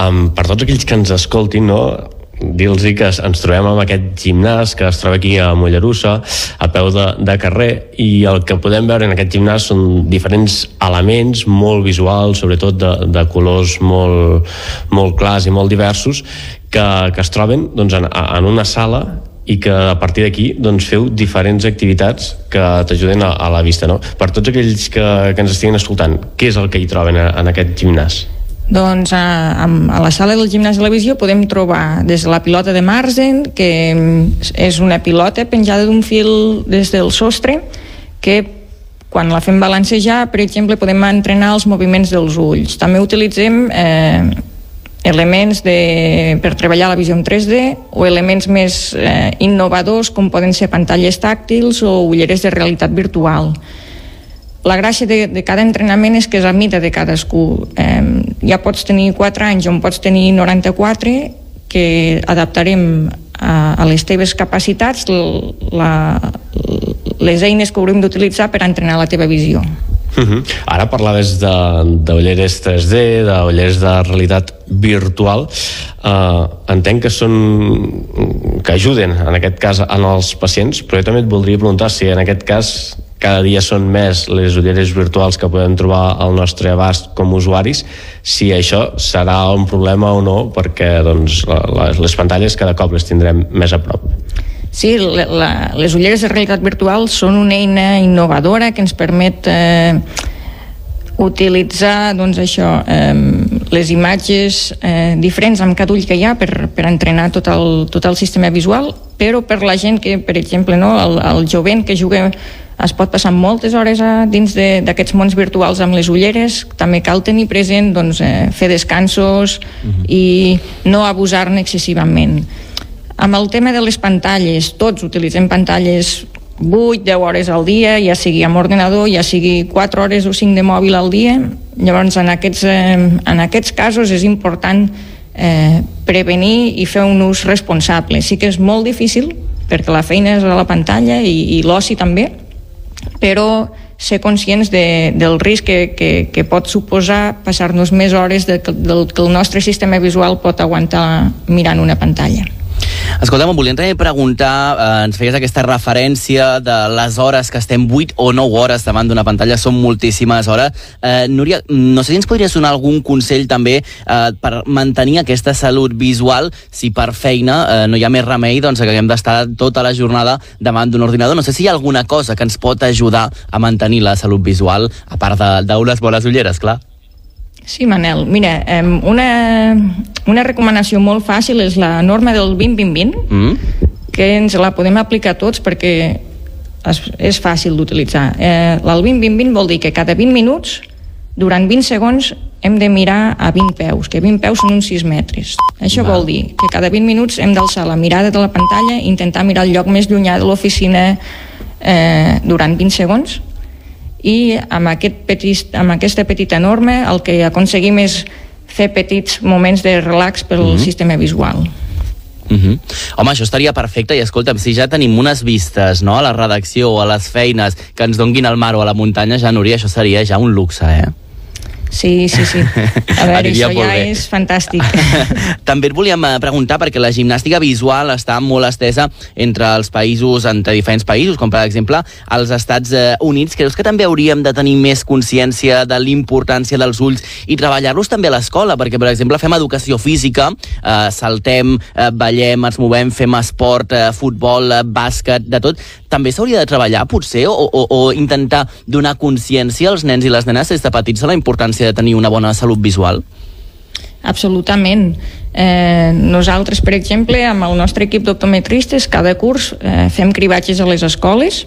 um, per tots aquells que ens escoltin, no, dir-los que ens trobem amb aquest gimnàs que es troba aquí a Mollerussa, a peu de, de carrer, i el que podem veure en aquest gimnàs són diferents elements molt visuals, sobretot de, de colors molt, molt clars i molt diversos, que, que es troben doncs, en, en una sala i que a partir d'aquí doncs, feu diferents activitats que t'ajuden a, a la vista. No? Per tots aquells que, que ens estiguin escoltant, què és el que hi troben a, en aquest gimnàs? Doncs a, a la sala del gimnàs de la visió podem trobar des de la pilota de Marzen, que mm, és una pilota penjada d'un fil des del sostre, que quan la fem balancejar, per exemple, podem entrenar els moviments dels ulls. També utilitzem eh, elements de, per treballar la visió en 3D o elements més eh, innovadors com poden ser pantalles tàctils o ulleres de realitat virtual la gràcia de, de cada entrenament és que és a mida de cadascú. Eh, ja pots tenir 4 anys o pots tenir 94 que adaptarem a, a les teves capacitats la, les eines que haurem d'utilitzar per entrenar la teva visió. Uh -huh. Ara parlaves de, de ulleres 3D, de ulleres de realitat virtual. Uh, entenc que són que ajuden, en aquest cas, en els pacients, però jo també et voldria preguntar si en aquest cas cada dia són més les ulleres virtuals que podem trobar al nostre abast com a usuaris, si això serà un problema o no, perquè doncs, les, les pantalles cada cop les tindrem més a prop. Sí, la, la, les ulleres de realitat virtual són una eina innovadora que ens permet eh, utilitzar doncs això, eh, les imatges eh, diferents amb cada ull que hi ha per, per entrenar tot el, tot el sistema visual, però per la gent que, per exemple, no, el, el jovent que juga es pot passar moltes hores a, dins d'aquests mons virtuals amb les ulleres, també cal tenir present doncs, eh, fer descansos uh -huh. i no abusar-ne excessivament. Amb el tema de les pantalles, tots utilitzem pantalles 8, 10 hores al dia, ja sigui amb ordinador, ja sigui 4 hores o 5 de mòbil al dia. Llavors, en aquests, eh, en aquests casos és important eh, prevenir i fer un ús responsable. Sí que és molt difícil, perquè la feina és a la pantalla i, i l'oci també, però ser conscients de, del risc que, que, que pot suposar passar-nos més hores de, del que el nostre sistema visual pot aguantar mirant una pantalla. Escolta, em volíem també preguntar, eh, ens feies aquesta referència de les hores que estem 8 o 9 hores davant d'una pantalla, són moltíssimes hores. Eh, Núria, no sé si ens podries donar algun consell també eh, per mantenir aquesta salut visual, si per feina eh, no hi ha més remei doncs, que haguem d'estar tota la jornada davant d'un ordinador. No sé si hi ha alguna cosa que ens pot ajudar a mantenir la salut visual, a part d'unes bones ulleres, clar. Sí, Manel. Mira, una, una recomanació molt fàcil és la norma del 20-20-20, Mm? que ens la podem aplicar tots perquè és, és fàcil d'utilitzar. Eh, el 20-20-20 vol dir que cada 20 minuts, durant 20 segons, hem de mirar a 20 peus, que 20 peus són uns 6 metres. Això vol dir que cada 20 minuts hem d'alçar la mirada de la pantalla i intentar mirar el lloc més llunyà de l'oficina eh, durant 20 segons i amb, aquest petit, amb aquesta petita norma el que aconseguim és fer petits moments de relax pel Mhm. sistema visual. Uh -huh. Home, això estaria perfecte i escolta'm, si ja tenim unes vistes no, a la redacció o a les feines que ens donguin al mar o a la muntanya, ja Núria, això seria ja un luxe, eh? Sí, sí, sí. A *laughs* veure, Aniria això ja bé. és fantàstic. *laughs* També et volíem eh, preguntar, perquè la gimnàstica visual està molt estesa entre els països, entre diferents països, com per exemple als Estats eh, Units. Creus que també hauríem de tenir més consciència de l'importància dels ulls i treballar-los també a l'escola? Perquè, per exemple, fem educació física, eh, saltem, eh, ballem, ens movem, fem esport, eh, futbol, eh, bàsquet, de tot. També s'hauria de treballar, potser, o, o, o intentar donar consciència als nens i les nenes des de petits de la importància de tenir una bona salut visual? Absolutament. Eh, nosaltres, per exemple, amb el nostre equip d'optometristes, cada curs eh, fem cribatges a les escoles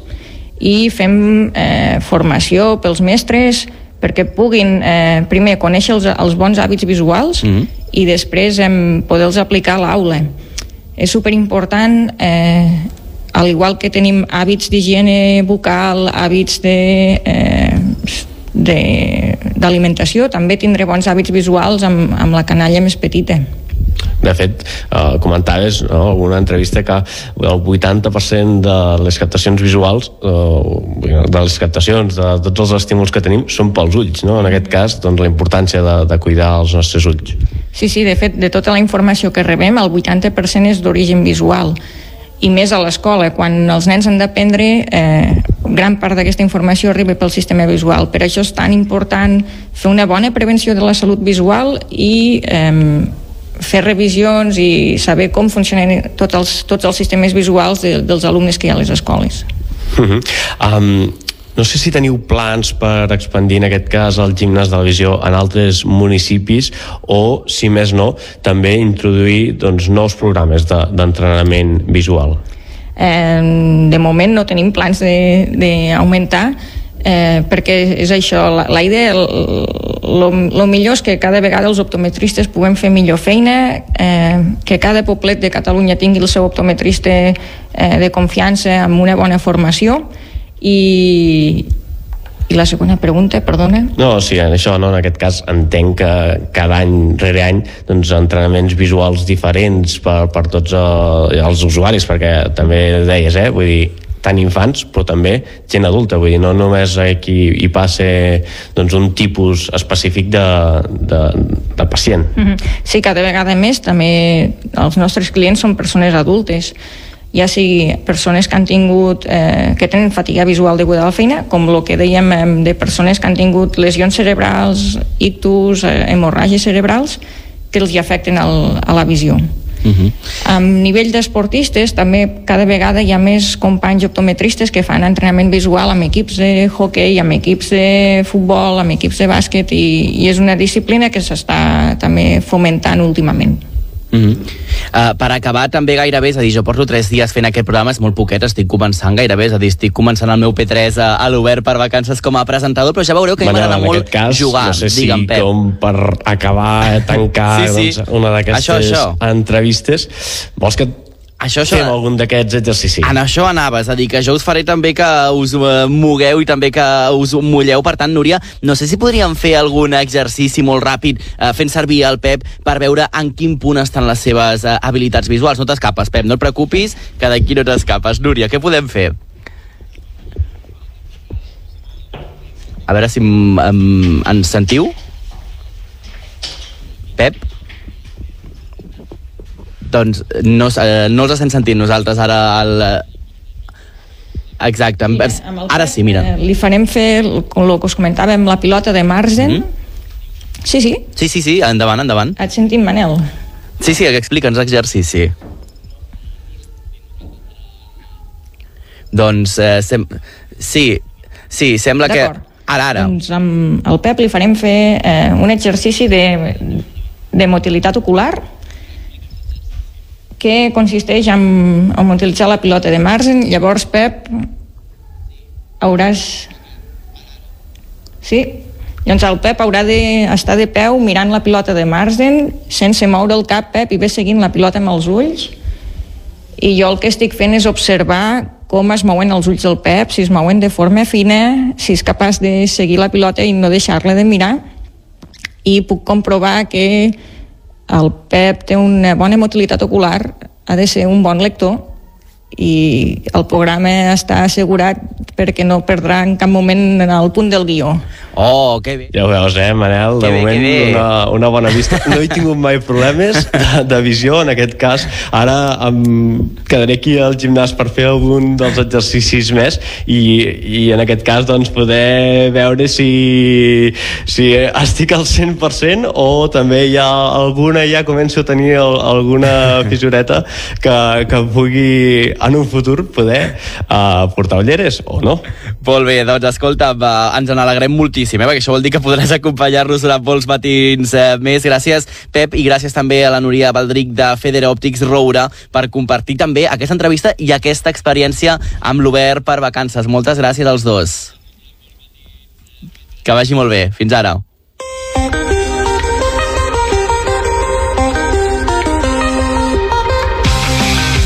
i fem eh, formació pels mestres perquè puguin eh, primer conèixer els, els bons hàbits visuals Mm -hmm. i després eh, poder-los aplicar a l'aula. És superimportant, eh, al igual que tenim hàbits d'higiene bucal, hàbits de... Eh, de- d'alimentació, també tindré bons hàbits visuals amb, amb la canalla més petita. De fet, eh, comentaves no, una entrevista que el 80% de les captacions visuals, eh, de les captacions, de tots els estímuls que tenim, són pels ulls. No? En aquest cas, doncs, la importància de, de cuidar els nostres ulls. Sí, sí, de fet, de tota la informació que rebem, el 80% és d'origen visual i més a l'escola, quan els nens han d'aprendre eh, gran part d'aquesta informació arriba pel sistema visual. Per això és tan important fer una bona prevenció de la salut visual i eh, fer revisions i saber com funcionen tots els, tots els sistemes visuals de, dels alumnes que hi ha a les escoles. Uh -huh. um, no sé si teniu plans per expandir en aquest cas el gimnàs de la visió en altres municipis o, si més no, també introduir doncs, nous programes de- d'entrenament de, visual. Eh, de moment no tenim plans de- d'augmentar eh, perquè és això, la, la idea el millor és que cada vegada els optometristes puguem fer millor feina eh, que cada poblet de Catalunya tingui el seu optometrista eh, de confiança amb una bona formació i, i la segona pregunta, perdona No, sí, en això no, en aquest cas entenc que cada any rere any doncs, entrenaments visuals diferents per, per tots eh, els usuaris, perquè també deies, eh, vull dir, tant infants, però també gent adulta, vull dir, no només aquí hi passa doncs, un tipus específic de, de, de pacient. Mhm. Sí, cada vegada més també els nostres clients són persones adultes ja sigui persones que han tingut eh, que tenen fatiga visual deguda a la feina com el que dèiem de persones que han tingut lesions cerebrals, ictus eh, hemorràgies cerebrals que els hi afecten el, a la visió Uh -huh. a nivell d'esportistes també cada vegada hi ha més companys optometristes que fan entrenament visual amb equips de hockey, amb equips de futbol, amb equips de bàsquet i, i és una disciplina que s'està també fomentant últimament. Uh -huh. Uh, per acabar també gairebé, és a dir, jo porto tres dies fent aquest programa, és molt poquet, estic començant gairebé, és a dir, estic començant el meu P3 a, a l'Obert per vacances com a presentador, però ja veureu que a mi Manel, m'agrada molt cas, jugar, no sé si digue'm, Pep. com per acabar, tancar Sí, sí. Doncs, una d'aquestes entrevistes, vols que això, això... fem algun d'aquests exercicis. En això anaves, a dir que jo us faré també que us eh, mogueu i també que us mulleu. Per tant, Núria, no sé si podríem fer algun exercici molt ràpid eh, fent servir el Pep per veure en quin punt estan les seves eh, habilitats visuals. No t'escapes, Pep, no et preocupis, que d'aquí no t'escapes. Núria, què podem fer? A veure si em, em, ens sentiu. Pep? Doncs no, eh, no els estem sentint nosaltres ara al... Exacte, mira, ara sí, mira. Eh, li farem fer, el el que us comentàvem, la pilota de Marzen. Mm -hmm. Sí, sí. Sí, sí, sí, endavant, endavant. Et sentim, Manel. Sí, sí, explica'ns l'exercici. Doncs, eh, sem... sí, sí, sembla que... Ara, ara. Doncs amb el Pep li farem fer eh, un exercici de, de motilitat ocular que consisteix en, en utilitzar la pilota de Marzen. Llavors, Pep, hauràs... Sí? Llavors el Pep haurà d'estar de peu mirant la pilota de Marzen sense moure el cap, Pep, i ve seguint la pilota amb els ulls. I jo el que estic fent és observar com es mouen els ulls del Pep, si es mouen de forma fina, si és capaç de seguir la pilota i no deixar-la de mirar. I puc comprovar que el Pep té una bona motilitat ocular, ha de ser un bon lector i el programa està assegurat perquè no perdrà en cap moment el punt del guió. Oh, que bé. Ja ho veus, eh, Manel? De Que bé, moment, que bé. una, una bona vista. No he tingut mai problemes de, de visió, en aquest cas. Ara em quedaré aquí al gimnàs per fer algun dels exercicis més i, i en aquest cas, doncs, poder veure si, si estic al 100% o també hi ha alguna, ja començo a tenir alguna fissureta que, que pugui en un futur poder uh, portar ulleres o no. Molt bé, doncs escolta, va, ens en alegrem moltíssim, eh? perquè això vol dir que podràs acompanyar-nos durant molts matins eh, més. Gràcies, Pep, i gràcies també a la Núria Baldric de Federa Òptics Roura per compartir també aquesta entrevista i aquesta experiència amb l'Obert per vacances. Moltes gràcies als dos. Que vagi molt bé. Fins ara.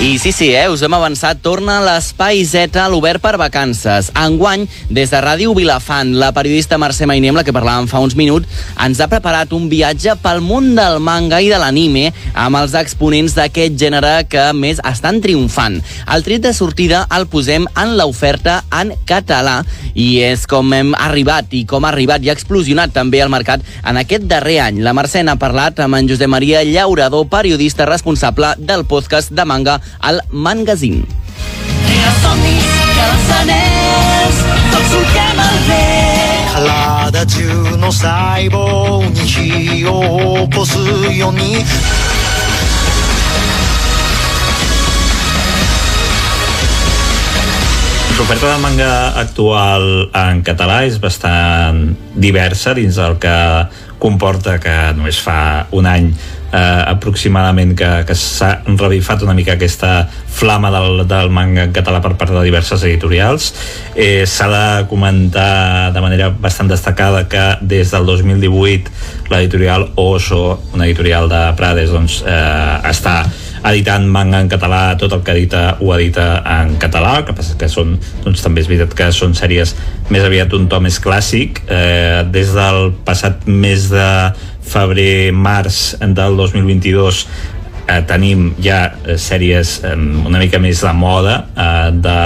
I sí, sí, eh, us hem avançat, torna l'Espai Z a l'Obert per Vacances. Enguany, des de Ràdio Vilafant, la periodista Mercè Mainer, la que parlàvem fa uns minuts, ens ha preparat un viatge pel món del manga i de l'anime amb els exponents d'aquest gènere que més estan triomfant. El tret de sortida el posem en l'oferta en català i és com hem arribat i com ha arribat i ha explosionat també el mercat en aquest darrer any. La Mercè n'ha parlat amb en Josep Maria Llaurador, periodista responsable del podcast de manga al Mangazine. Rere somnis que els anells tots solquem el vent 体中の細胞に火を起こすように L'oferta de manga actual en català és bastant diversa dins del que comporta que només fa un any eh, aproximadament que, que s'ha revifat una mica aquesta flama del, del manga en català per part de diverses editorials. Eh, S'ha de comentar de manera bastant destacada que des del 2018 l'editorial Oso, una editorial de Prades, doncs, eh, està editant manga en català, tot el que edita ho edita en català, el que passa que són, doncs també és veritat que són sèries més aviat un to més clàssic. Eh, des del passat mes de febrer-març del 2022 eh, tenim ja eh, sèries eh, una mica més de moda, eh, de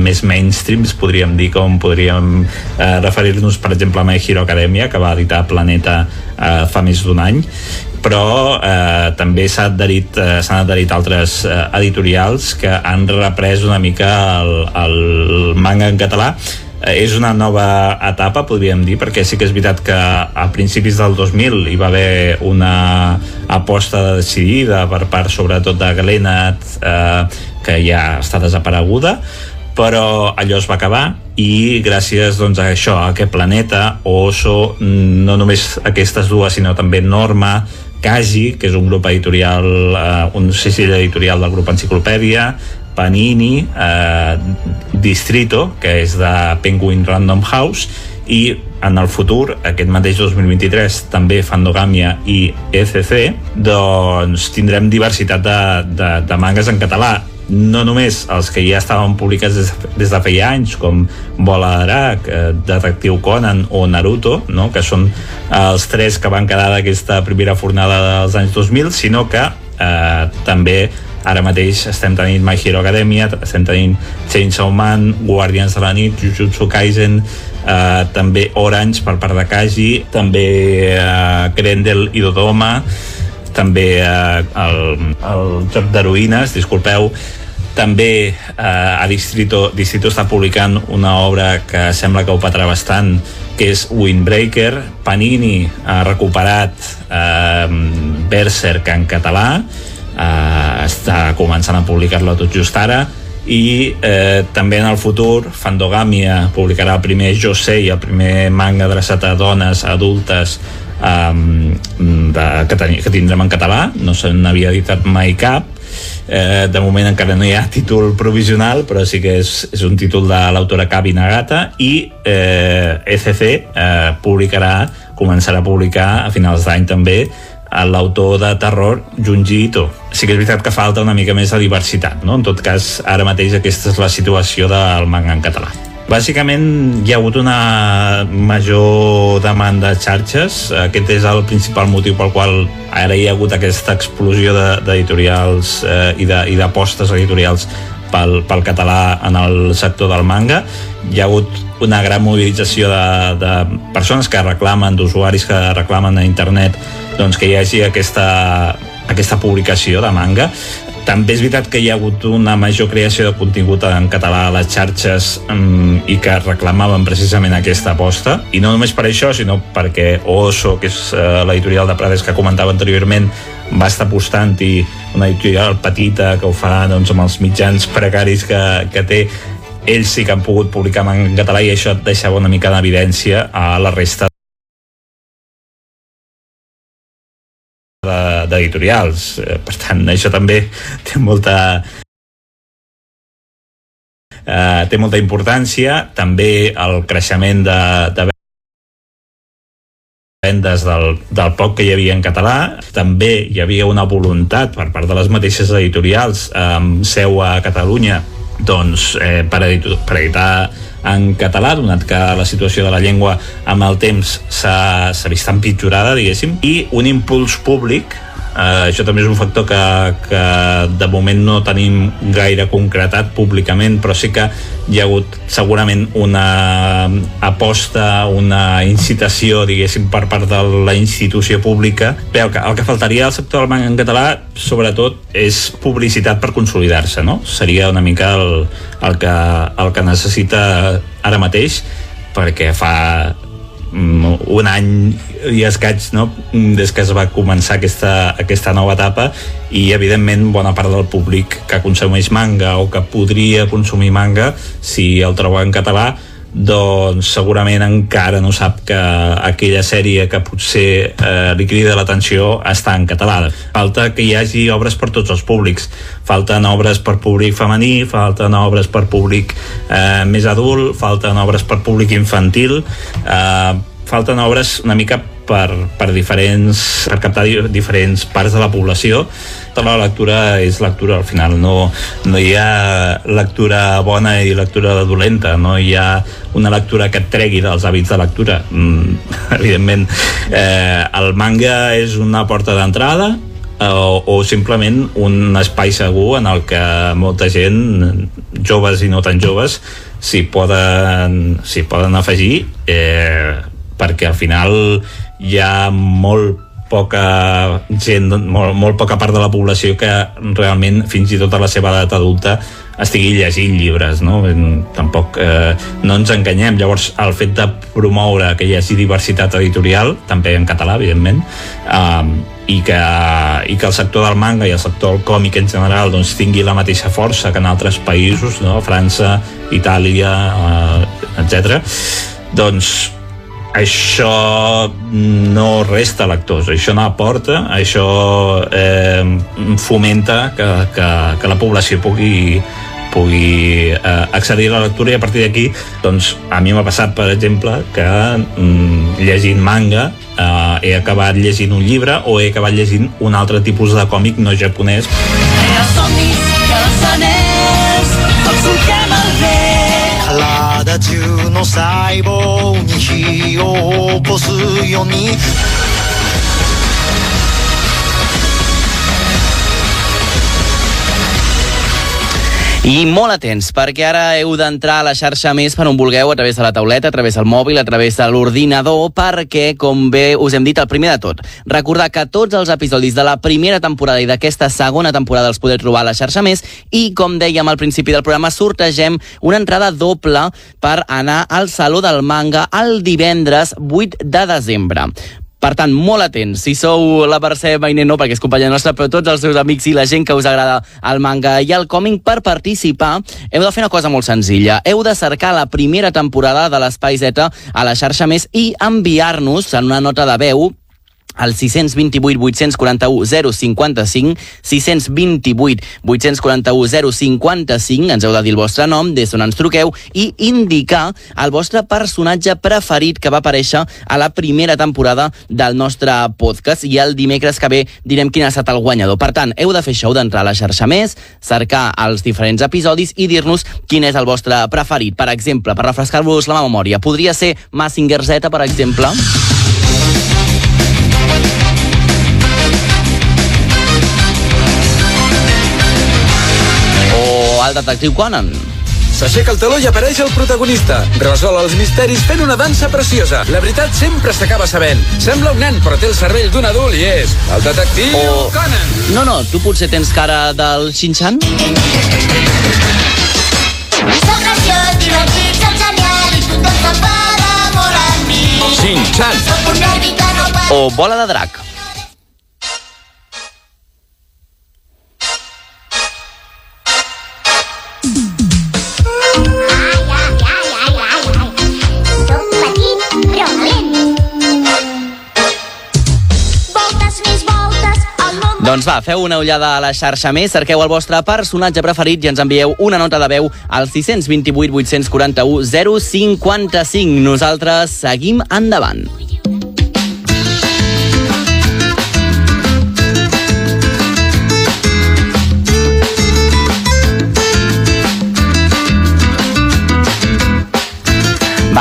més mainstreams, podríem dir, com podríem eh, referir-nos, per exemple, a My Hero Academia, que va editar Planeta eh, fa més d'un any, però eh, també s'han adherit, eh, adherit altres eh, editorials que han reprès una mica el, el manga en català. Eh, és una nova etapa, podríem dir, perquè sí que és veritat que a principis del 2000 hi va haver una aposta decidida per part sobretot de Glenat, eh, que ja està desapareguda, però allò es va acabar i gràcies doncs, a això, a aquest planeta, Oso, no només aquestes dues, sinó també Norma, Kaji, que és un grup editorial, eh, un segell editorial del grup Enciclopèdia, Panini, eh, Distrito, que és de Penguin Random House, i en el futur, aquest mateix 2023, també Fandogàmia i ECC, doncs tindrem diversitat de, de, de mangas en català no només els que ja estaven publicats des, des de feia anys, com Bola de Drac, eh, Detectiu Conan o Naruto, no? que són eh, els tres que van quedar d'aquesta primera fornada dels anys 2000, sinó que eh, també ara mateix estem tenint My Hero Academia, estem tenint Chainsaw Man, Guardians de la Nit, Jujutsu Kaisen, eh, també Orange per part de Kaji, també eh, Grendel i Dodoma, també eh, el, el joc d'heroïnes, disculpeu, també eh, a Distrito, Distrito està publicant una obra que sembla que ho patrà bastant, que és Windbreaker. Panini ha recuperat eh, Berserk en català, eh, està començant a publicar-lo tot just ara, i eh, també en el futur Fandogàmia publicarà el primer Josei, el primer manga adreçat a dones adultes um, de, que, ten, que tindrem en català no se n'havia editat mai cap eh, de moment encara no hi ha *laughs* títol provisional però sí que és, és un títol de l'autora Kabi Nagata i eh, ECC eh, publicarà començarà a publicar a finals d'any també a l'autor de terror Junji Ito. Sí que és veritat que falta una mica més de diversitat, no? En tot cas, ara mateix aquesta és la situació del manga en català. Bàsicament hi ha hagut una major demanda de xarxes, aquest és el principal motiu pel qual ara hi ha hagut aquesta explosió de- d'editorials eh, de- i d'apostes editorials pel, pel català en el sector del manga. Hi ha hagut una gran mobilització de, de persones que reclamen, d'usuaris que reclamen a internet doncs, que hi hagi aquesta, aquesta publicació de manga. També és veritat que hi ha hagut una major creació de contingut en català a les xarxes um, i que reclamaven precisament aquesta aposta. I no només per això, sinó perquè Oso, que és uh, l'editorial de Prades que comentava anteriorment, va estar apostant i una editorial petita que ho fa doncs, amb els mitjans precaris que, que té ells sí que han pogut publicar en català i això deixava una mica d'evidència a la resta d'editorials. Eh, Per tant, *laughs* això també té molta eh, té molta importància. També el creixement de, de vendes del, del poc que hi havia en català. També hi havia una voluntat per part de les mateixes editorials amb seu a Catalunya doncs, eh, per, editar, per editar en català, donat que la situació de la llengua amb el temps s'ha vist empitjorada, diguéssim, i un impuls públic Eh, això també és un factor que, que de moment no tenim gaire concretat públicament, però sí que hi ha hagut segurament una aposta, una incitació, diguéssim, per part de la institució pública. Bé, el que, el que faltaria al sector del manga en català, sobretot, és publicitat per consolidar-se, no? Seria una mica el, el, que, el que necessita ara mateix, perquè fa un any i escaig no? des que es va començar aquesta, aquesta nova etapa i evidentment bona part del públic que consumeix manga o que podria consumir manga si el troba en català doncs segurament encara no sap que aquella sèrie que potser eh, li crida l'atenció està en català. Falta que hi hagi obres per tots els públics. Falten obres per públic femení, falten obres per públic eh, més adult, falten obres per públic infantil, eh, falten obres una mica per, per diferents per captar di diferents parts de la població. Tota la lectura és lectura al final no, no hi ha lectura bona i lectura dolenta no hi ha una lectura que et tregui dels hàbits de lectura. Mm, *laughs* evidentment eh, el manga és una porta d'entrada o, o simplement un espai segur en el que molta gent, joves i no tan joves, s'hi poden, poden afegir eh, perquè al final hi ha molt poca gent, molt, molt poca part de la població que realment fins i tot a la seva edat adulta estigui llegint llibres, no? Tampoc eh, no ens enganyem. Llavors, el fet de promoure que hi hagi diversitat editorial, també en català, evidentment, eh, i que, i que el sector del manga i el sector del còmic en general doncs, tingui la mateixa força que en altres països, no? França, Itàlia, eh, etc. Doncs això no resta lectors, això no aporta, això eh, fomenta que, que, que la població pugui pugui eh, accedir a la lectura i a partir d'aquí doncs, a mi m'ha passat per exemple que mm, llegint manga eh, he acabat llegint un llibre o he acabat llegint un altre tipus de còmic no japonès Els somnis i els anells, tots solquem el vent. 体中の細胞に火 を起こすように I molt atents, perquè ara heu d'entrar a la xarxa més per on vulgueu, a través de la tauleta, a través del mòbil, a través de l'ordinador, perquè, com bé us hem dit, el primer de tot, recordar que tots els episodis de la primera temporada i d'aquesta segona temporada els podeu trobar a la xarxa més i, com dèiem al principi del programa, sortegem una entrada doble per anar al Saló del Manga el divendres 8 de desembre. Per tant, molt atents. Si sou la Mercè Mainé, no, perquè és companya nostra, però tots els seus amics i la gent que us agrada el manga i el còmic, per participar, heu de fer una cosa molt senzilla. Heu de cercar la primera temporada de l'Espai Z a la xarxa més i enviar-nos en una nota de veu al 628 841 055 628 841 055 ens heu de dir el vostre nom, des d'on ens truqueu i indicar el vostre personatge preferit que va aparèixer a la primera temporada del nostre podcast i el dimecres que ve direm quin ha estat el guanyador. Per tant, heu de fer això, d'entrar a la xarxa més, cercar els diferents episodis i dir-nos quin és el vostre preferit. Per exemple, per refrescar-vos la memòria, podria ser Massinger Z, per exemple? O el detectiu Conan. S'aixeca el taló i apareix el protagonista. Resol els misteris fent una dansa preciosa. La veritat sempre s'acaba sabent. Sembla un nen, però té el cervell d'un adult i és el detectiu O- Conan. No, no, tu potser tens cara del Shin-Chan? Soc graciós, divertit, Shin-Chan. O Bola de Drac. Doncs va, feu una ullada a la xarxa més, cerqueu el vostre personatge preferit i ens envieu una nota de veu al 628 841 055. Nosaltres seguim endavant.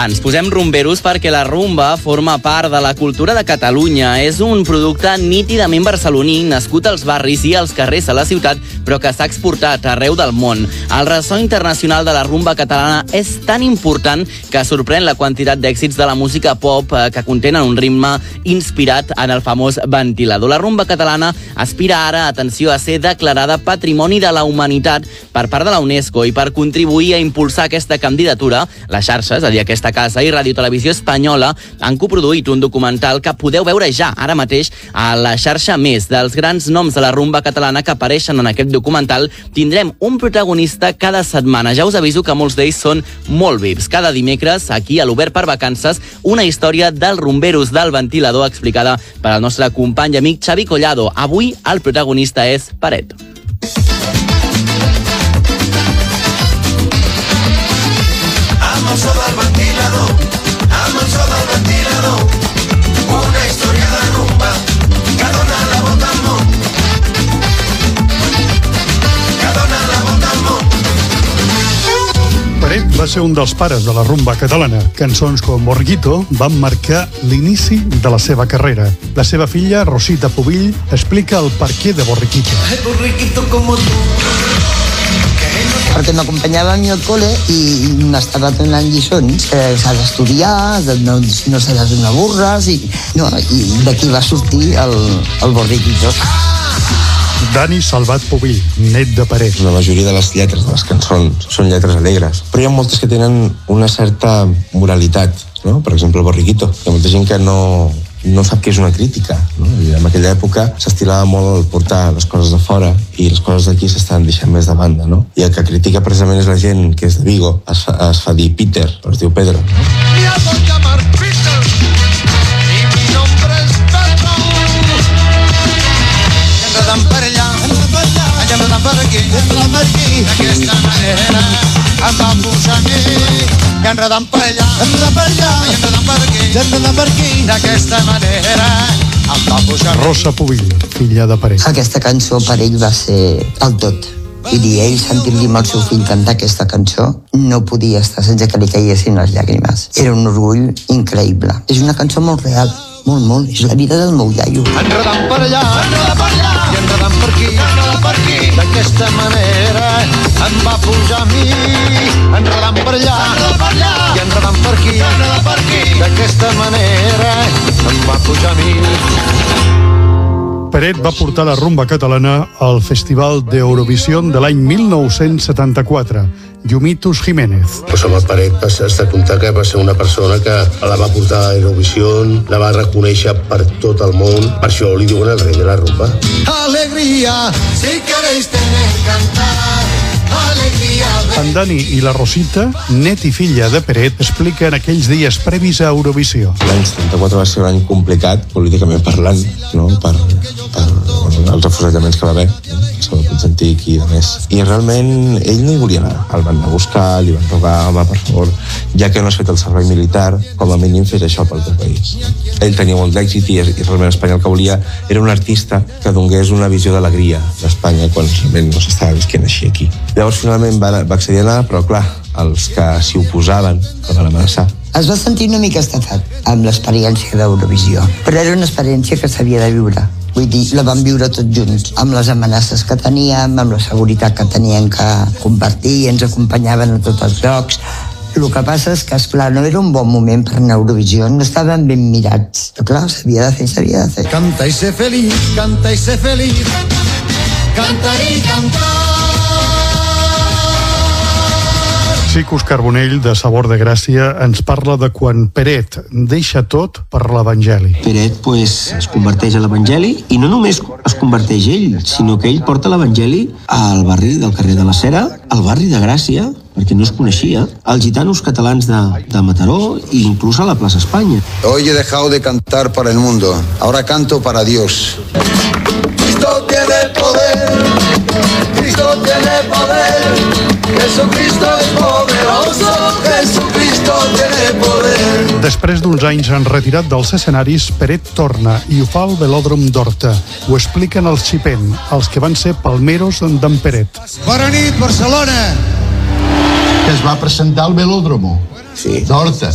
Ens posem rumberos perquè la rumba forma part de la cultura de Catalunya. És un producte nítidament barceloní, nascut als barris i als carrers de la ciutat, però que s'ha exportat arreu del món. El ressò internacional de la rumba catalana és tan important que sorprèn la quantitat d'èxits de la música pop eh, que contenen un ritme inspirat en el famós ventilador. La rumba catalana aspira ara, atenció, a ser declarada Patrimoni de la Humanitat per part de la UNESCO i per contribuir a impulsar aquesta candidatura, les xarxes, és a dir, aquesta casa i Radio Televisió Espanyola han coproduït un documental que podeu veure ja, ara mateix, a la xarxa més dels grans noms de la rumba catalana que apareixen en aquest documental. Tindrem un protagonista cada setmana. Ja us aviso que molts d'ells són molt vips. Cada dimecres, aquí a l'Obert per Vacances, una història dels rumberos del ventilador explicada per al nostre company i amic Xavi Collado. Avui el protagonista és Paret. Va ser un dels pares de la rumba catalana. Cançons com Borguito van marcar l'inici de la seva carrera. La seva filla, Rosita Pubill, explica el perquè de Borriquito. El burriquito como tú. perquè m'acompanyava a mi al col·le i m'estava donant lliçons que s'ha d'estudiar, de no, no s'ha de donar burres i, no, i d'aquí va sortir el, el borriquito. Dani Salvat Pubill, net de Paret. La majoria de les lletres de les cançons són lletres alegres, però hi ha moltes que tenen una certa moralitat, no? Per exemple, el Borriquito. Hi ha molta gent que no, no sap què és una crítica. No? I en aquella època s'estilava molt el portar les coses de fora i les coses d'aquí s'estan deixant més de banda. No? I el que critica precisament és la gent que és de Vigo, es fa, es fa dir Peter, però es diu Pedro. No? Ja no dan per allà, ja no dan per aquí, aquesta manera em va posar a mi i enredant per allà, enredant per allà, i enredant per aquí, i enredant per aquí. D'aquesta manera em va posar. Rosa Pubill, filla de Peret. Aquesta cançó per ell va ser el tot. Vull dir, ell sentir-li amb el seu fill cantar aquesta cançó no podia estar sense que li caiguessin les llàgrimes. Era un orgull increïble. És una cançó molt real, molt, molt. És la vida del meu iaio. Enredant per allà, enredant per allà, i enredant per aquí. D'aquesta manera em va posar a mi, enredant per allà, per allà, i enredant per aquí, per aquí. D'aquesta manera em va posar a mi. Peret va portar la rumba catalana al Festival d'Eurovisió de l'any 1974. Llumitus Jiménez. Pues home, Paret va ser, has de comptar que va ser una persona que la va portar a Eurovisió, la va reconèixer per tot el món, per això li diuen el rei de la rumba. Alegría, si queréis tener cantar. En Dani i la Rosita, net i filla de Peret, expliquen aquells dies previs a Eurovisió. L'any 74 va ser un any complicat, políticament parlant, no? per, per els afusellaments que va haver, no? sobre Constantic i de més. I realment ell no hi volia anar. El van anar a buscar, li van rogar, home, per favor, ja que no has fet el servei militar, com a mínim fes això pel teu país. Ell tenia molt d'èxit i, i realment Espanya el que volia era un artista que donés una visió d'alegria d'Espanya quan realment no s'estava visquent així aquí. Llavors finalment va, va accedir a anar, però clar, els que s'hi oposaven el van amenaçar. Es va sentir una mica estafat amb l'experiència d'Eurovisió, però era una experiència que s'havia de viure. Vull dir, la vam viure tots junts, amb les amenaces que teníem, amb la seguretat que teníem que compartir, ens acompanyaven a tots els llocs. El que passa és que, esclar, no era un bon moment per anar a Eurovisió, no estaven ben mirats. Però clar, s'havia de fer, s'havia de fer. Canta y sé feliz, canta y sé feliz, cantar y cantar. Sicus Carbonell, de Sabor de Gràcia, ens parla de quan Peret deixa tot per l'Evangeli. Peret pues, es converteix a l'Evangeli i no només es converteix ell, sinó que ell porta l'Evangeli al barri del carrer de la Cera, al barri de Gràcia, perquè no es coneixia, als gitanos catalans de, de Mataró i inclús a la plaça Espanya. Hoy he dejado de cantar para el mundo, ahora canto para Dios. Cristo tiene poder, Cristo tiene poder, Jesucristo es poderoso, Jesucristo tiene poder. Després d'uns anys en retirat dels escenaris, Peret torna i ho fa al Velòdrom d'Horta. Ho expliquen els Xipent, els que van ser palmeros d'en Peret. Bona nit, Barcelona! que es va presentar al velòdromo sí. d'Horta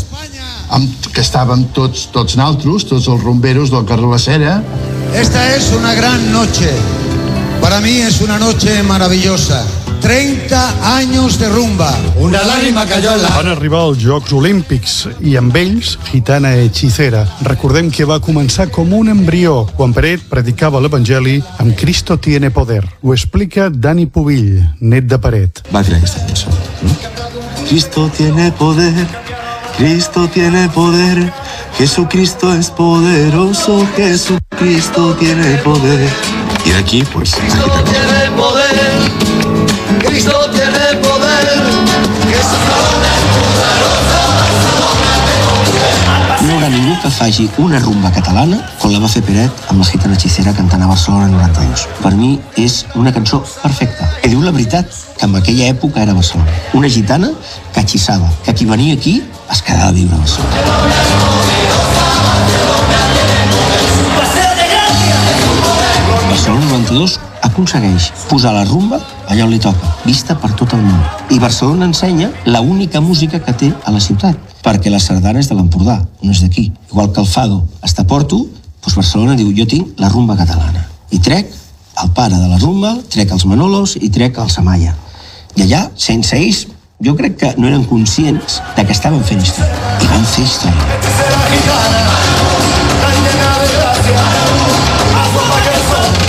amb, que estàvem tots, tots naltros, tots els rumberos del carrer La Cera Esta es una gran noche. Para mí es una noche maravillosa. 30 años de rumba. Una lágrima cayó en la... Van arribar als Jocs Olímpics i amb ells Gitana Hechicera. Recordem que va començar com un embrió quan Peret predicava l'Evangeli amb Cristo tiene poder. Ho explica Dani Pubill, net de Peret. Va crear aquesta cançó. Cristo tiene poder, Cristo tiene poder, Jesucristo es poderoso, Jesucristo tiene poder. I d'aquí, pues, guitarra. tiene poder, Cristo tiene poder, No hi haurà ningú que faci una rumba catalana com la va fer Peret amb la gitana hechicera cantant a Barcelona 92. Per mi és una cançó perfecta, que diu la veritat, que en aquella època era Barcelona. Una gitana que hechissava, que qui venia aquí es quedava a viure a Barcelona. Barcelona 92 aconsegueix posar la rumba allà on li toca, vista per tot el món. I Barcelona ensenya la única música que té a la ciutat, perquè la sardana és de l'Empordà, no és d'aquí. Igual que el Fado està a Porto, doncs Barcelona diu jo tinc la rumba catalana. I trec el pare de la rumba, trec els Manolos i trec el Samaya. I allà, sense ells, jo crec que no eren conscients de que estaven fent història. I van fer història.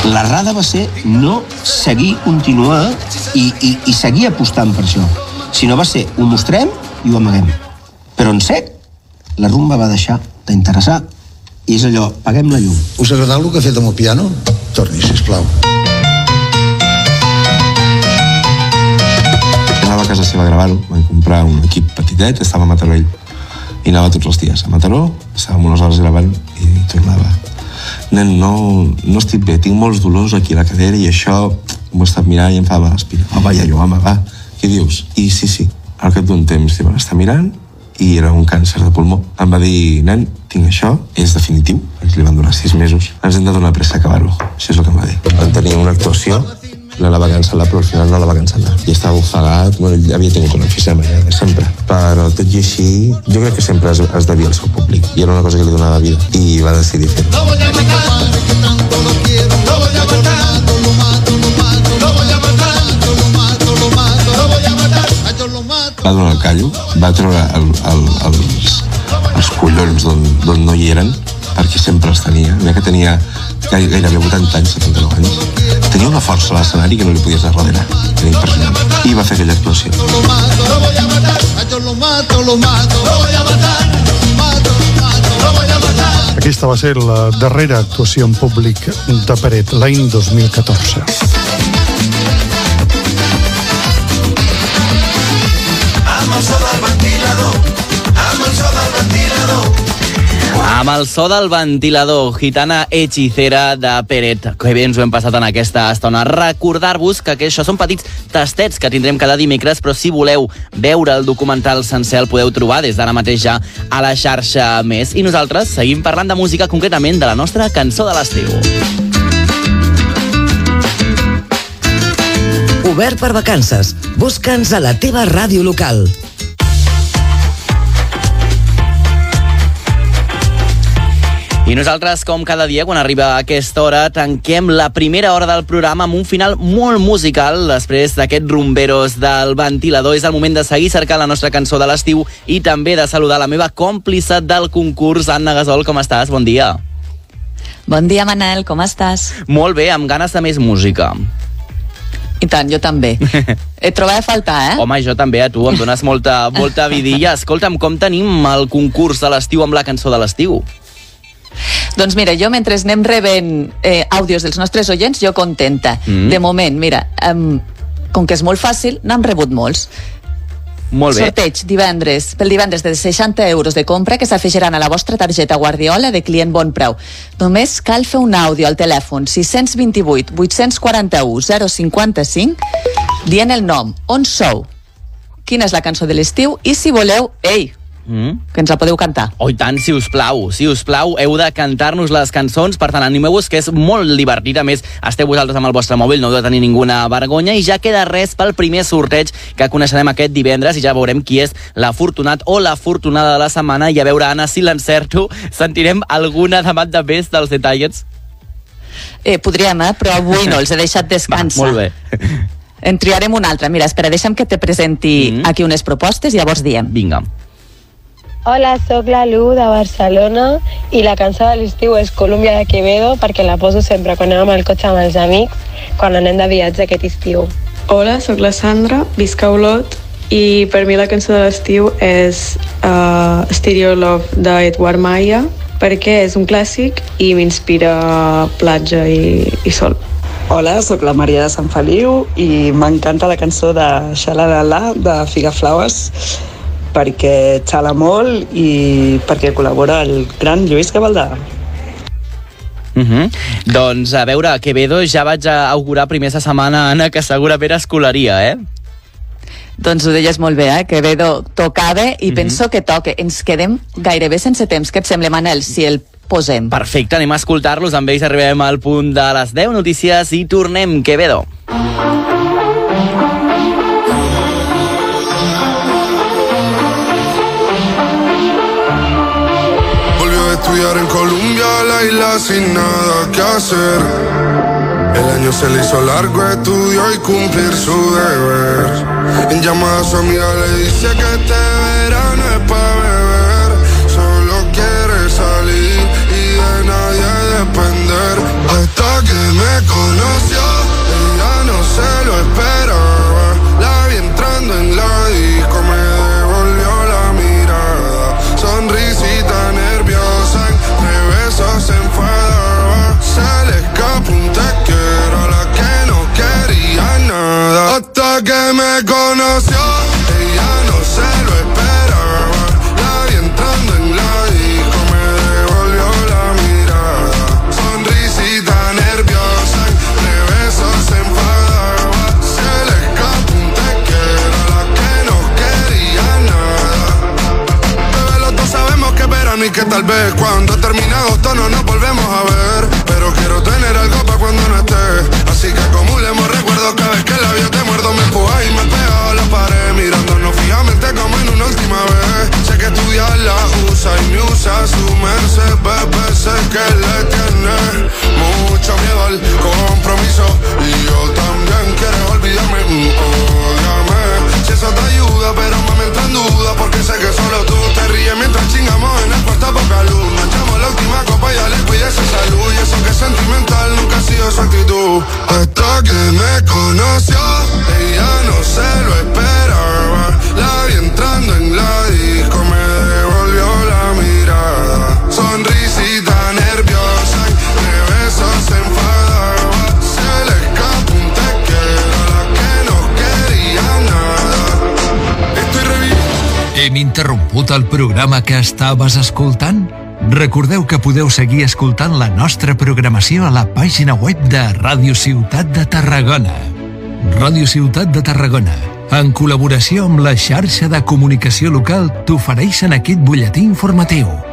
L'errada va ser no seguir, continuar i, i, i seguir apostant per això, sinó va ser ho mostrem i ho amaguem. Però en sec, la rumba va deixar d'interessar i és allò, paguem la llum. Us ha agradat el que ha fet amb el piano? Torni, sisplau. Anava a casa seva a gravar-ho, vam comprar un equip petitet, estava a Mataró ell. I anava tots els dies a Mataró, estàvem unes hores gravant i tornava. Nen, no, no estic bé, tinc molts dolors aquí a la cadera i això m'ho he estat mirant i em fa mal espina. Va, vaja, jo, home, va, què dius? I sí, sí, al cap d'un temps li van estar mirant i era un càncer de pulmó. Em va dir, nen, tinc això, és definitiu. Ens li van donar sis mesos. Ens hem de donar pressa a acabar-ho. Això és el que em va dir. Van tenir una actuació, la, la va cancel·lar, però al final no la va cancel·lar. I estava ofegat, bueno, havia tingut un enfisema ja de sempre. Però tot i així, jo crec que sempre es, es devia al seu públic. I era una cosa que li donava vida. I va decidir fer-ho. va donar el callo, va treure el, el, els, els collons d'on no hi eren, perquè sempre els tenia. Mira que tenia gai- gairebé 80 anys, 79 anys. Tenia una força a l'escenari que no li podies darrere. Era impressionant. I va fer aquella actuació. Aquesta va ser la darrera actuació en públic de Peret l'any 2014. Amb el so del ventilador, gitana hechicera de Peret. Que bé ens ho hem passat en aquesta estona. Recordar-vos que, que això són petits tastets que tindrem cada dimecres, però si voleu veure el documental sencer el podeu trobar des d'ara mateix ja a la xarxa més. I nosaltres seguim parlant de música, concretament de la nostra cançó de l'estiu. Obert per vacances. Busca'ns a la teva ràdio local. I nosaltres, com cada dia, quan arriba aquesta hora, tanquem la primera hora del programa amb un final molt musical. Després d'aquests rumberos del ventilador, és el moment de seguir cercant la nostra cançó de l'estiu i també de saludar la meva còmplice del concurs, Anna Gasol. Com estàs? Bon dia. Bon dia, Manel, com estàs? Molt bé, amb ganes de més música. I tant, jo també. *laughs* Et trobava a faltar, eh? Home, jo també, a tu, em dones molta, molta vidilla. Escolta'm, com tenim el concurs de l'estiu amb la cançó de l'estiu? Doncs mira, jo mentre anem rebent eh, àudios dels nostres oients, jo contenta. Mm. De moment, mira, um, com que és molt fàcil, n'hem rebut molts. Molt bé. Sorteig divendres, pel divendres de 60 euros de compra que s'afegiran a la vostra targeta Guardiola de client bon preu. Només cal fer un àudio al telèfon 628 841 055 dient el nom, on sou, quina és la cançó de l'estiu i si voleu, ei, Mm? que ens la podeu cantar. Oh, tant, si us plau, si us plau, heu de cantar-nos les cançons, per tant, animeu-vos, que és molt divertit, a més, esteu vosaltres amb el vostre mòbil, no heu de tenir ninguna vergonya, i ja queda res pel primer sorteig que coneixerem aquest divendres, i ja veurem qui és l'afortunat o l'afortunada de la setmana, i a veure, Anna, si l'encerto, sentirem alguna demanda més dels detallets? Eh, podríem, eh? però avui no, els he deixat *laughs* descansar. Molt bé. En triarem una altra. Mira, espera, deixa'm que te presenti mm. aquí unes propostes i llavors diem. Vinga. Hola, sóc la Lu de Barcelona i la cançó de l'estiu és Colúmbia de Quevedo perquè la poso sempre quan anem amb el cotxe amb els amics, quan anem de viatge aquest estiu. Hola, sóc la Sandra, visc a Olot i per mi la cançó de l'estiu és uh, Stereo Love d'Edward Maya perquè és un clàssic i m'inspira platja i, i sol. Hola, sóc la Maria de Sant Feliu i m'encanta la cançó de Xalalala de Figaflaues perquè xala molt i perquè col·labora el gran Lluís Gavaldà. Uh -huh. Doncs a veure, Quevedo ja vaig a augurar primer de setmana, Anna, que segurament escolaria, eh? Doncs ho deies molt bé, eh? Quevedo tocava i mm -hmm. penso que toque. Ens quedem gairebé sense temps. Què et sembla, Manel, si el posem? Perfecte, anem a escoltar-los. Amb ells arribem al punt de les 10 notícies i tornem, Quevedo. Volvió a sin nada que hacer. El año se le hizo largo, estudió y cumplir su deber. En llamada a su amiga le dice que este verano es para beber. Solo quiere salir y de nadie depender. Hasta que me conoció, el programa que estaves escoltant? Recordeu que podeu seguir escoltant la nostra programació a la pàgina web de Ràdio Ciutat de Tarragona. Ràdio Ciutat de Tarragona, en col·laboració amb la xarxa de comunicació local, t'ofereixen aquest butlletí informatiu